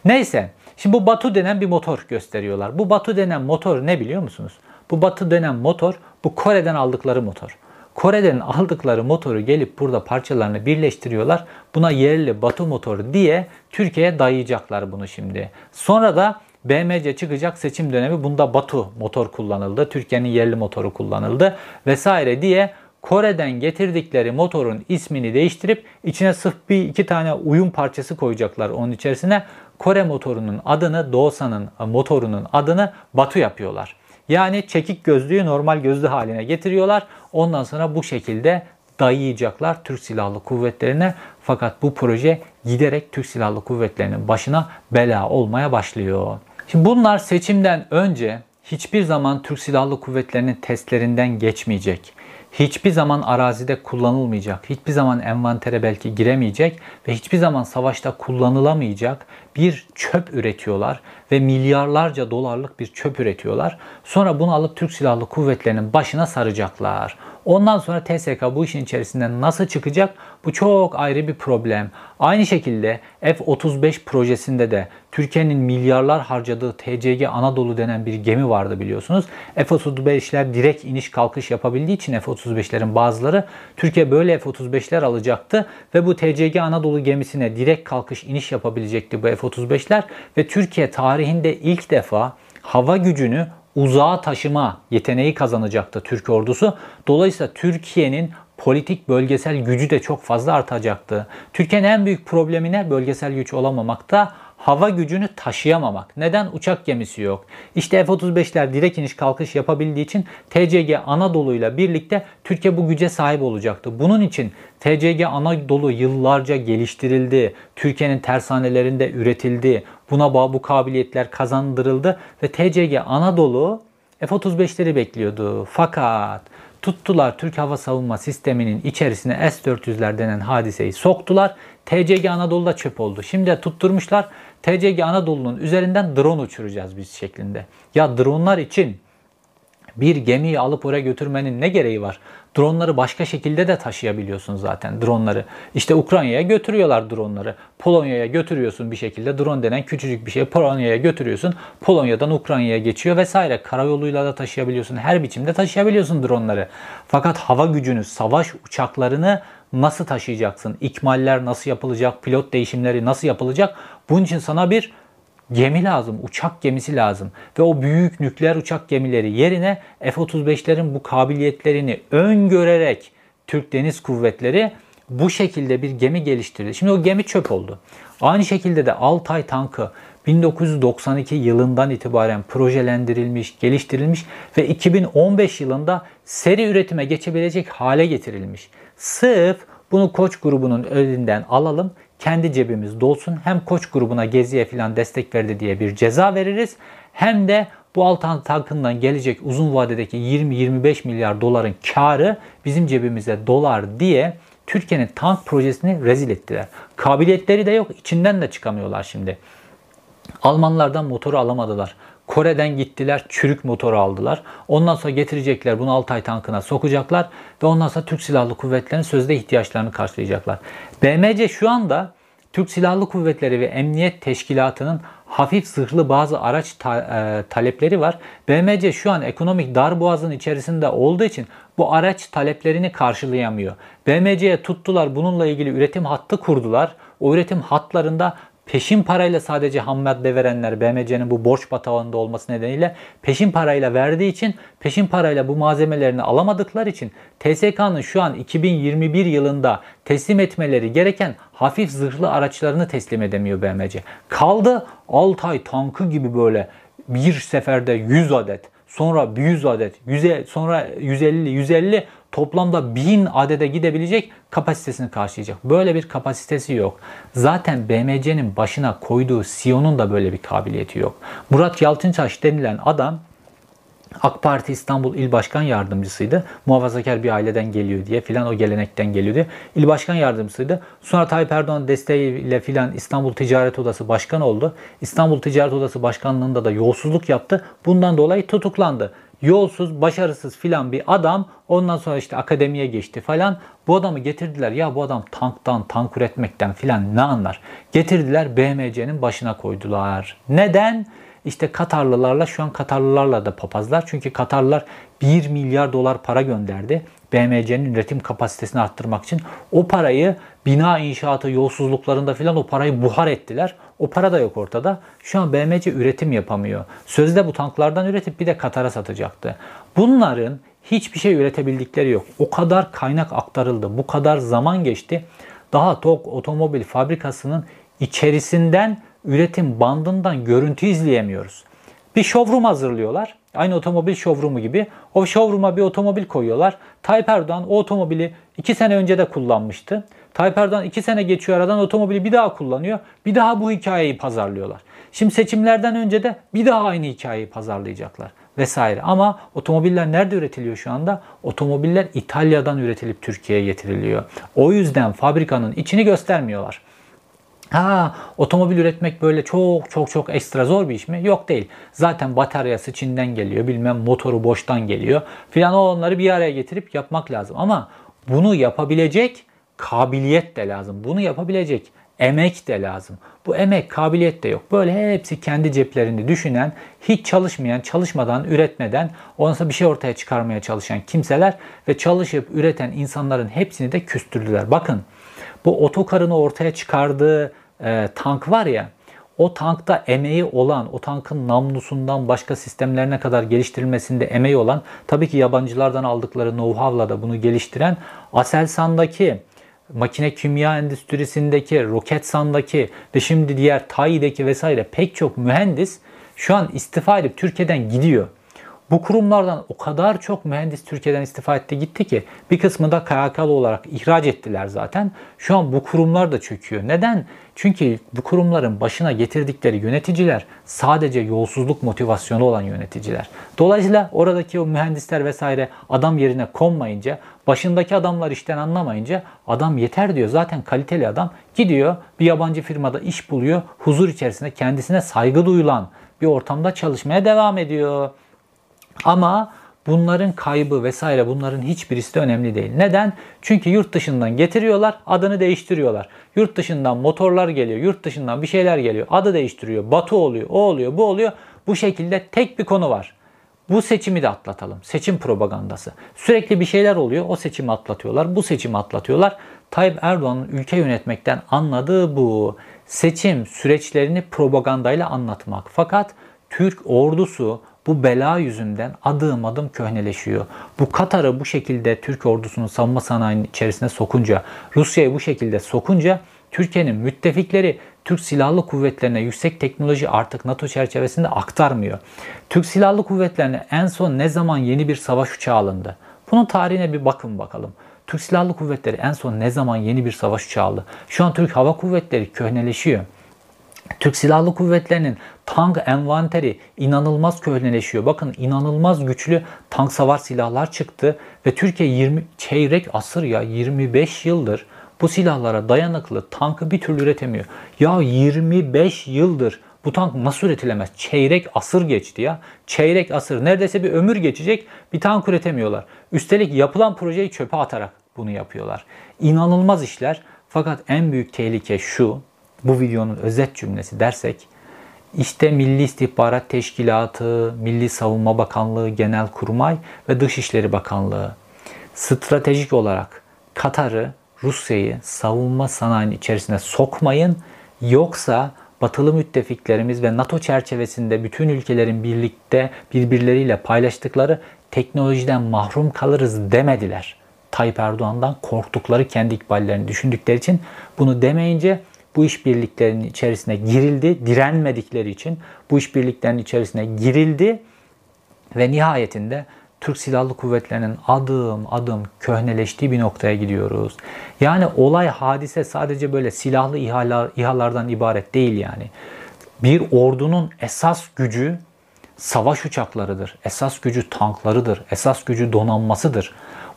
Neyse, şimdi bu Batu denen bir motor gösteriyorlar. Bu Batu denen motor ne biliyor musunuz? Bu Batu denen motor, bu Kore'den aldıkları motor. Kore'den aldıkları motoru gelip burada parçalarını birleştiriyorlar. Buna yerli Batu motoru diye Türkiye'ye dayayacaklar bunu şimdi. Sonra da BMC çıkacak seçim dönemi bunda Batu motor kullanıldı. Türkiye'nin yerli motoru kullanıldı vesaire diye Kore'den getirdikleri motorun ismini değiştirip içine sırf bir iki tane uyum parçası koyacaklar onun içerisine. Kore motorunun adını, Dosan'ın motorunun adını Batu yapıyorlar. Yani çekik gözlüğü normal gözlü haline getiriyorlar. Ondan sonra bu şekilde dayayacaklar Türk Silahlı Kuvvetlerine. Fakat bu proje giderek Türk Silahlı Kuvvetleri'nin başına bela olmaya başlıyor. Şimdi bunlar seçimden önce hiçbir zaman Türk Silahlı Kuvvetleri'nin testlerinden geçmeyecek hiçbir zaman arazide kullanılmayacak, hiçbir zaman envantere belki giremeyecek ve hiçbir zaman savaşta kullanılamayacak bir çöp üretiyorlar ve milyarlarca dolarlık bir çöp üretiyorlar. Sonra bunu alıp Türk Silahlı Kuvvetleri'nin başına saracaklar. Ondan sonra TSK bu işin içerisinden nasıl çıkacak? Bu çok ayrı bir problem. Aynı şekilde F-35 projesinde de Türkiye'nin milyarlar harcadığı TCG Anadolu denen bir gemi vardı biliyorsunuz. F-35'ler direkt iniş kalkış yapabildiği için F-35'lerin bazıları Türkiye böyle F-35'ler alacaktı ve bu TCG Anadolu gemisine direkt kalkış iniş yapabilecekti bu F-35'ler ve Türkiye tarihinde ilk defa hava gücünü uzağa taşıma yeteneği kazanacaktı Türk ordusu. Dolayısıyla Türkiye'nin politik bölgesel gücü de çok fazla artacaktı. Türkiye'nin en büyük problemi ne? Bölgesel güç olamamakta hava gücünü taşıyamamak. Neden? Uçak gemisi yok. İşte F-35'ler direkt iniş kalkış yapabildiği için TCG Anadolu ile birlikte Türkiye bu güce sahip olacaktı. Bunun için TCG Anadolu yıllarca geliştirildi. Türkiye'nin tersanelerinde üretildi. Buna bağlı bu kabiliyetler kazandırıldı ve TCG Anadolu F-35'leri bekliyordu. Fakat tuttular Türk Hava Savunma Sistemi'nin içerisine S-400'ler denen hadiseyi soktular. TCG Anadolu'da çöp oldu. Şimdi de tutturmuşlar TCG Anadolu'nun üzerinden drone uçuracağız biz şeklinde. Ya dronlar için bir gemiyi alıp oraya götürmenin ne gereği var? Dronları başka şekilde de taşıyabiliyorsun zaten dronları. İşte Ukrayna'ya götürüyorlar dronları. Polonya'ya götürüyorsun bir şekilde. Drone denen küçücük bir şey Polonya'ya götürüyorsun. Polonya'dan Ukrayna'ya geçiyor vesaire. Karayoluyla da taşıyabiliyorsun. Her biçimde taşıyabiliyorsun dronları. Fakat hava gücünü, savaş uçaklarını nasıl taşıyacaksın? İkmaller nasıl yapılacak? Pilot değişimleri nasıl yapılacak? Bunun için sana bir gemi lazım, uçak gemisi lazım. Ve o büyük nükleer uçak gemileri yerine F-35'lerin bu kabiliyetlerini öngörerek Türk Deniz Kuvvetleri bu şekilde bir gemi geliştirdi. Şimdi o gemi çöp oldu. Aynı şekilde de Altay tankı 1992 yılından itibaren projelendirilmiş, geliştirilmiş ve 2015 yılında seri üretime geçebilecek hale getirilmiş. Sırf bunu Koç grubunun elinden alalım, kendi cebimiz dolsun. Hem Koç grubuna Gezi'ye falan destek verdi diye bir ceza veririz. Hem de bu Altan tankından gelecek uzun vadedeki 20-25 milyar doların karı bizim cebimize dolar diye Türkiye'nin tank projesini rezil ettiler. Kabiliyetleri de yok, içinden de çıkamıyorlar şimdi. Almanlardan motoru alamadılar. Kore'den gittiler çürük motoru aldılar. Ondan sonra getirecekler bunu Altay tankına sokacaklar ve ondan sonra Türk Silahlı Kuvvetleri'nin sözde ihtiyaçlarını karşılayacaklar. BMC şu anda Türk Silahlı Kuvvetleri ve Emniyet Teşkilatı'nın hafif zırhlı bazı araç ta- e, talepleri var. BMC şu an ekonomik darboğazın içerisinde olduğu için bu araç taleplerini karşılayamıyor. BMC'ye tuttular bununla ilgili üretim hattı kurdular. O üretim hatlarında peşin parayla sadece ham madde verenler BMC'nin bu borç batağında olması nedeniyle peşin parayla verdiği için peşin parayla bu malzemelerini alamadıkları için TSK'nın şu an 2021 yılında teslim etmeleri gereken hafif zırhlı araçlarını teslim edemiyor BMC. Kaldı Altay tankı gibi böyle bir seferde 100 adet sonra 100 adet, 100, sonra 150, 150 toplamda 1000 adede gidebilecek kapasitesini karşılayacak. Böyle bir kapasitesi yok. Zaten BMC'nin başına koyduğu Sion'un da böyle bir kabiliyeti yok. Murat Yalçıntaş denilen adam AK Parti İstanbul İl Başkan Yardımcısıydı. Muhafazakar bir aileden geliyor diye filan o gelenekten geliyor diye. İl Başkan Yardımcısıydı. Sonra Tayyip Erdoğan desteğiyle filan İstanbul Ticaret Odası Başkan oldu. İstanbul Ticaret Odası Başkanlığında da yolsuzluk yaptı. Bundan dolayı tutuklandı yolsuz, başarısız filan bir adam ondan sonra işte akademiye geçti falan. Bu adamı getirdiler. Ya bu adam tanktan, tank üretmekten filan ne anlar? Getirdiler BMC'nin başına koydular. Neden? İşte Katarlılarla şu an Katarlılarla da papazlar. Çünkü Katarlılar 1 milyar dolar para gönderdi. BMC'nin üretim kapasitesini arttırmak için. O parayı bina inşaatı yolsuzluklarında filan o parayı buhar ettiler. O para da yok ortada. Şu an BMC üretim yapamıyor. Sözde bu tanklardan üretip bir de Katar'a satacaktı. Bunların hiçbir şey üretebildikleri yok. O kadar kaynak aktarıldı. Bu kadar zaman geçti. Daha TOG otomobil fabrikasının içerisinden üretim bandından görüntü izleyemiyoruz. Bir showroom hazırlıyorlar. Aynı otomobil showroom'u gibi. O showroom'a bir otomobil koyuyorlar. Tayyip Erdoğan o otomobili 2 sene önce de kullanmıştı. Tayyip Erdoğan 2 sene geçiyor aradan otomobili bir daha kullanıyor. Bir daha bu hikayeyi pazarlıyorlar. Şimdi seçimlerden önce de bir daha aynı hikayeyi pazarlayacaklar vesaire. Ama otomobiller nerede üretiliyor şu anda? Otomobiller İtalya'dan üretilip Türkiye'ye getiriliyor. O yüzden fabrikanın içini göstermiyorlar. Ha, otomobil üretmek böyle çok çok çok ekstra zor bir iş mi? Yok değil. Zaten bataryası Çin'den geliyor, bilmem motoru boştan geliyor filan onları bir araya getirip yapmak lazım. Ama bunu yapabilecek kabiliyet de lazım. Bunu yapabilecek emek de lazım. Bu emek, kabiliyet de yok. Böyle hepsi kendi ceplerini düşünen, hiç çalışmayan, çalışmadan, üretmeden ondan bir şey ortaya çıkarmaya çalışan kimseler ve çalışıp üreten insanların hepsini de küstürdüler. Bakın bu otokarını ortaya çıkardığı e, tank var ya, o tankta emeği olan, o tankın namlusundan başka sistemlerine kadar geliştirilmesinde emeği olan, tabii ki yabancılardan aldıkları know-how'la da bunu geliştiren Aselsan'daki makine kimya endüstrisindeki, Roketsan'daki ve şimdi diğer TAI'deki vesaire pek çok mühendis şu an istifa edip Türkiye'den gidiyor. Bu kurumlardan o kadar çok mühendis Türkiye'den istifa etti gitti ki bir kısmı da KHK'lı olarak ihraç ettiler zaten. Şu an bu kurumlar da çöküyor. Neden? Çünkü bu kurumların başına getirdikleri yöneticiler sadece yolsuzluk motivasyonu olan yöneticiler. Dolayısıyla oradaki o mühendisler vesaire adam yerine konmayınca, başındaki adamlar işten anlamayınca adam yeter diyor. Zaten kaliteli adam gidiyor bir yabancı firmada iş buluyor. Huzur içerisinde kendisine saygı duyulan bir ortamda çalışmaya devam ediyor. Ama bunların kaybı vesaire bunların hiçbirisi de önemli değil. Neden? Çünkü yurt dışından getiriyorlar, adını değiştiriyorlar. Yurt dışından motorlar geliyor, yurt dışından bir şeyler geliyor, adı değiştiriyor, Batu oluyor, o oluyor, bu oluyor. Bu şekilde tek bir konu var. Bu seçimi de atlatalım. Seçim propagandası. Sürekli bir şeyler oluyor. O seçimi atlatıyorlar. Bu seçimi atlatıyorlar. Tayyip Erdoğan'ın ülke yönetmekten anladığı bu. Seçim süreçlerini propagandayla anlatmak. Fakat Türk ordusu bu bela yüzünden adım adım köhneleşiyor. Bu Katar'ı bu şekilde Türk ordusunun savunma sanayinin içerisine sokunca, Rusya'yı bu şekilde sokunca Türkiye'nin müttefikleri Türk Silahlı Kuvvetlerine yüksek teknoloji artık NATO çerçevesinde aktarmıyor. Türk Silahlı Kuvvetlerine en son ne zaman yeni bir savaş uçağı alındı? Bunun tarihine bir bakın bakalım. Türk Silahlı Kuvvetleri en son ne zaman yeni bir savaş uçağı aldı? Şu an Türk Hava Kuvvetleri köhneleşiyor. Türk Silahlı Kuvvetleri'nin tank envanteri inanılmaz köhneleşiyor. Bakın inanılmaz güçlü tank savar silahlar çıktı ve Türkiye 20 çeyrek asır ya 25 yıldır bu silahlara dayanıklı tankı bir türlü üretemiyor. Ya 25 yıldır bu tank nasıl üretilemez? Çeyrek asır geçti ya. Çeyrek asır. Neredeyse bir ömür geçecek. Bir tank üretemiyorlar. Üstelik yapılan projeyi çöpe atarak bunu yapıyorlar. İnanılmaz işler. Fakat en büyük tehlike şu bu videonun özet cümlesi dersek işte Milli İstihbarat Teşkilatı, Milli Savunma Bakanlığı, Genel Kurmay ve Dışişleri Bakanlığı stratejik olarak Katar'ı, Rusya'yı savunma sanayinin içerisine sokmayın yoksa batılı müttefiklerimiz ve NATO çerçevesinde bütün ülkelerin birlikte birbirleriyle paylaştıkları teknolojiden mahrum kalırız demediler. Tayyip Erdoğan'dan korktukları kendi ikballerini düşündükleri için bunu demeyince bu işbirliklerinin içerisine girildi. Direnmedikleri için bu işbirliklerinin içerisine girildi ve nihayetinde Türk Silahlı Kuvvetleri'nin adım adım köhneleştiği bir noktaya gidiyoruz. Yani olay hadise sadece böyle silahlı İHA'lar, İHA'lardan ibaret değil yani. Bir ordunun esas gücü savaş uçaklarıdır. Esas gücü tanklarıdır. Esas gücü donanmasıdır.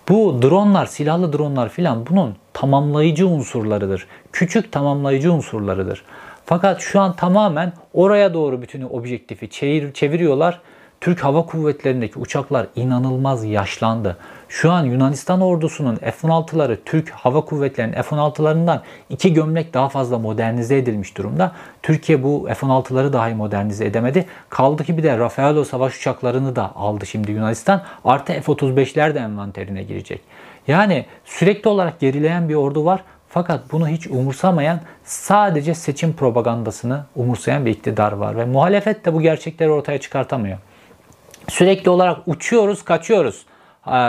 Bu dronlar, silahlı dronlar filan bunun tamamlayıcı unsurlarıdır. Küçük tamamlayıcı unsurlarıdır. Fakat şu an tamamen oraya doğru bütün objektifi çevir, çeviriyorlar Türk Hava Kuvvetleri'ndeki uçaklar inanılmaz yaşlandı. Şu an Yunanistan ordusunun F-16'ları Türk Hava Kuvvetleri'nin F-16'larından iki gömlek daha fazla modernize edilmiş durumda. Türkiye bu F-16'ları dahi modernize edemedi. Kaldı ki bir de Rafaelo savaş uçaklarını da aldı şimdi Yunanistan. Artı F-35'ler de envanterine girecek. Yani sürekli olarak gerileyen bir ordu var. Fakat bunu hiç umursamayan sadece seçim propagandasını umursayan bir iktidar var. Ve muhalefet de bu gerçekleri ortaya çıkartamıyor. Sürekli olarak uçuyoruz, kaçıyoruz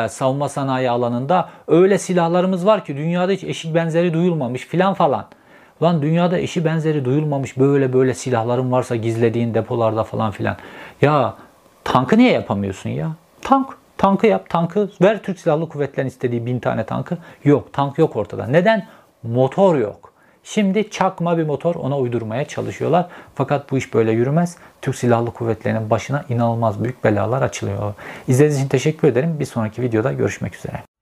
savunma sanayi alanında. Öyle silahlarımız var ki dünyada hiç eşi benzeri duyulmamış filan falan. Lan dünyada eşi benzeri duyulmamış böyle böyle silahların varsa gizlediğin depolarda falan filan. Ya tankı niye yapamıyorsun ya? Tank. Tankı yap. Tankı ver Türk Silahlı Kuvvetleri'nin istediği bin tane tankı. Yok. Tank yok ortada. Neden? Motor yok. Şimdi çakma bir motor ona uydurmaya çalışıyorlar. Fakat bu iş böyle yürümez. Türk Silahlı Kuvvetleri'nin başına inanılmaz büyük belalar açılıyor. İzlediğiniz için teşekkür ederim. Bir sonraki videoda görüşmek üzere.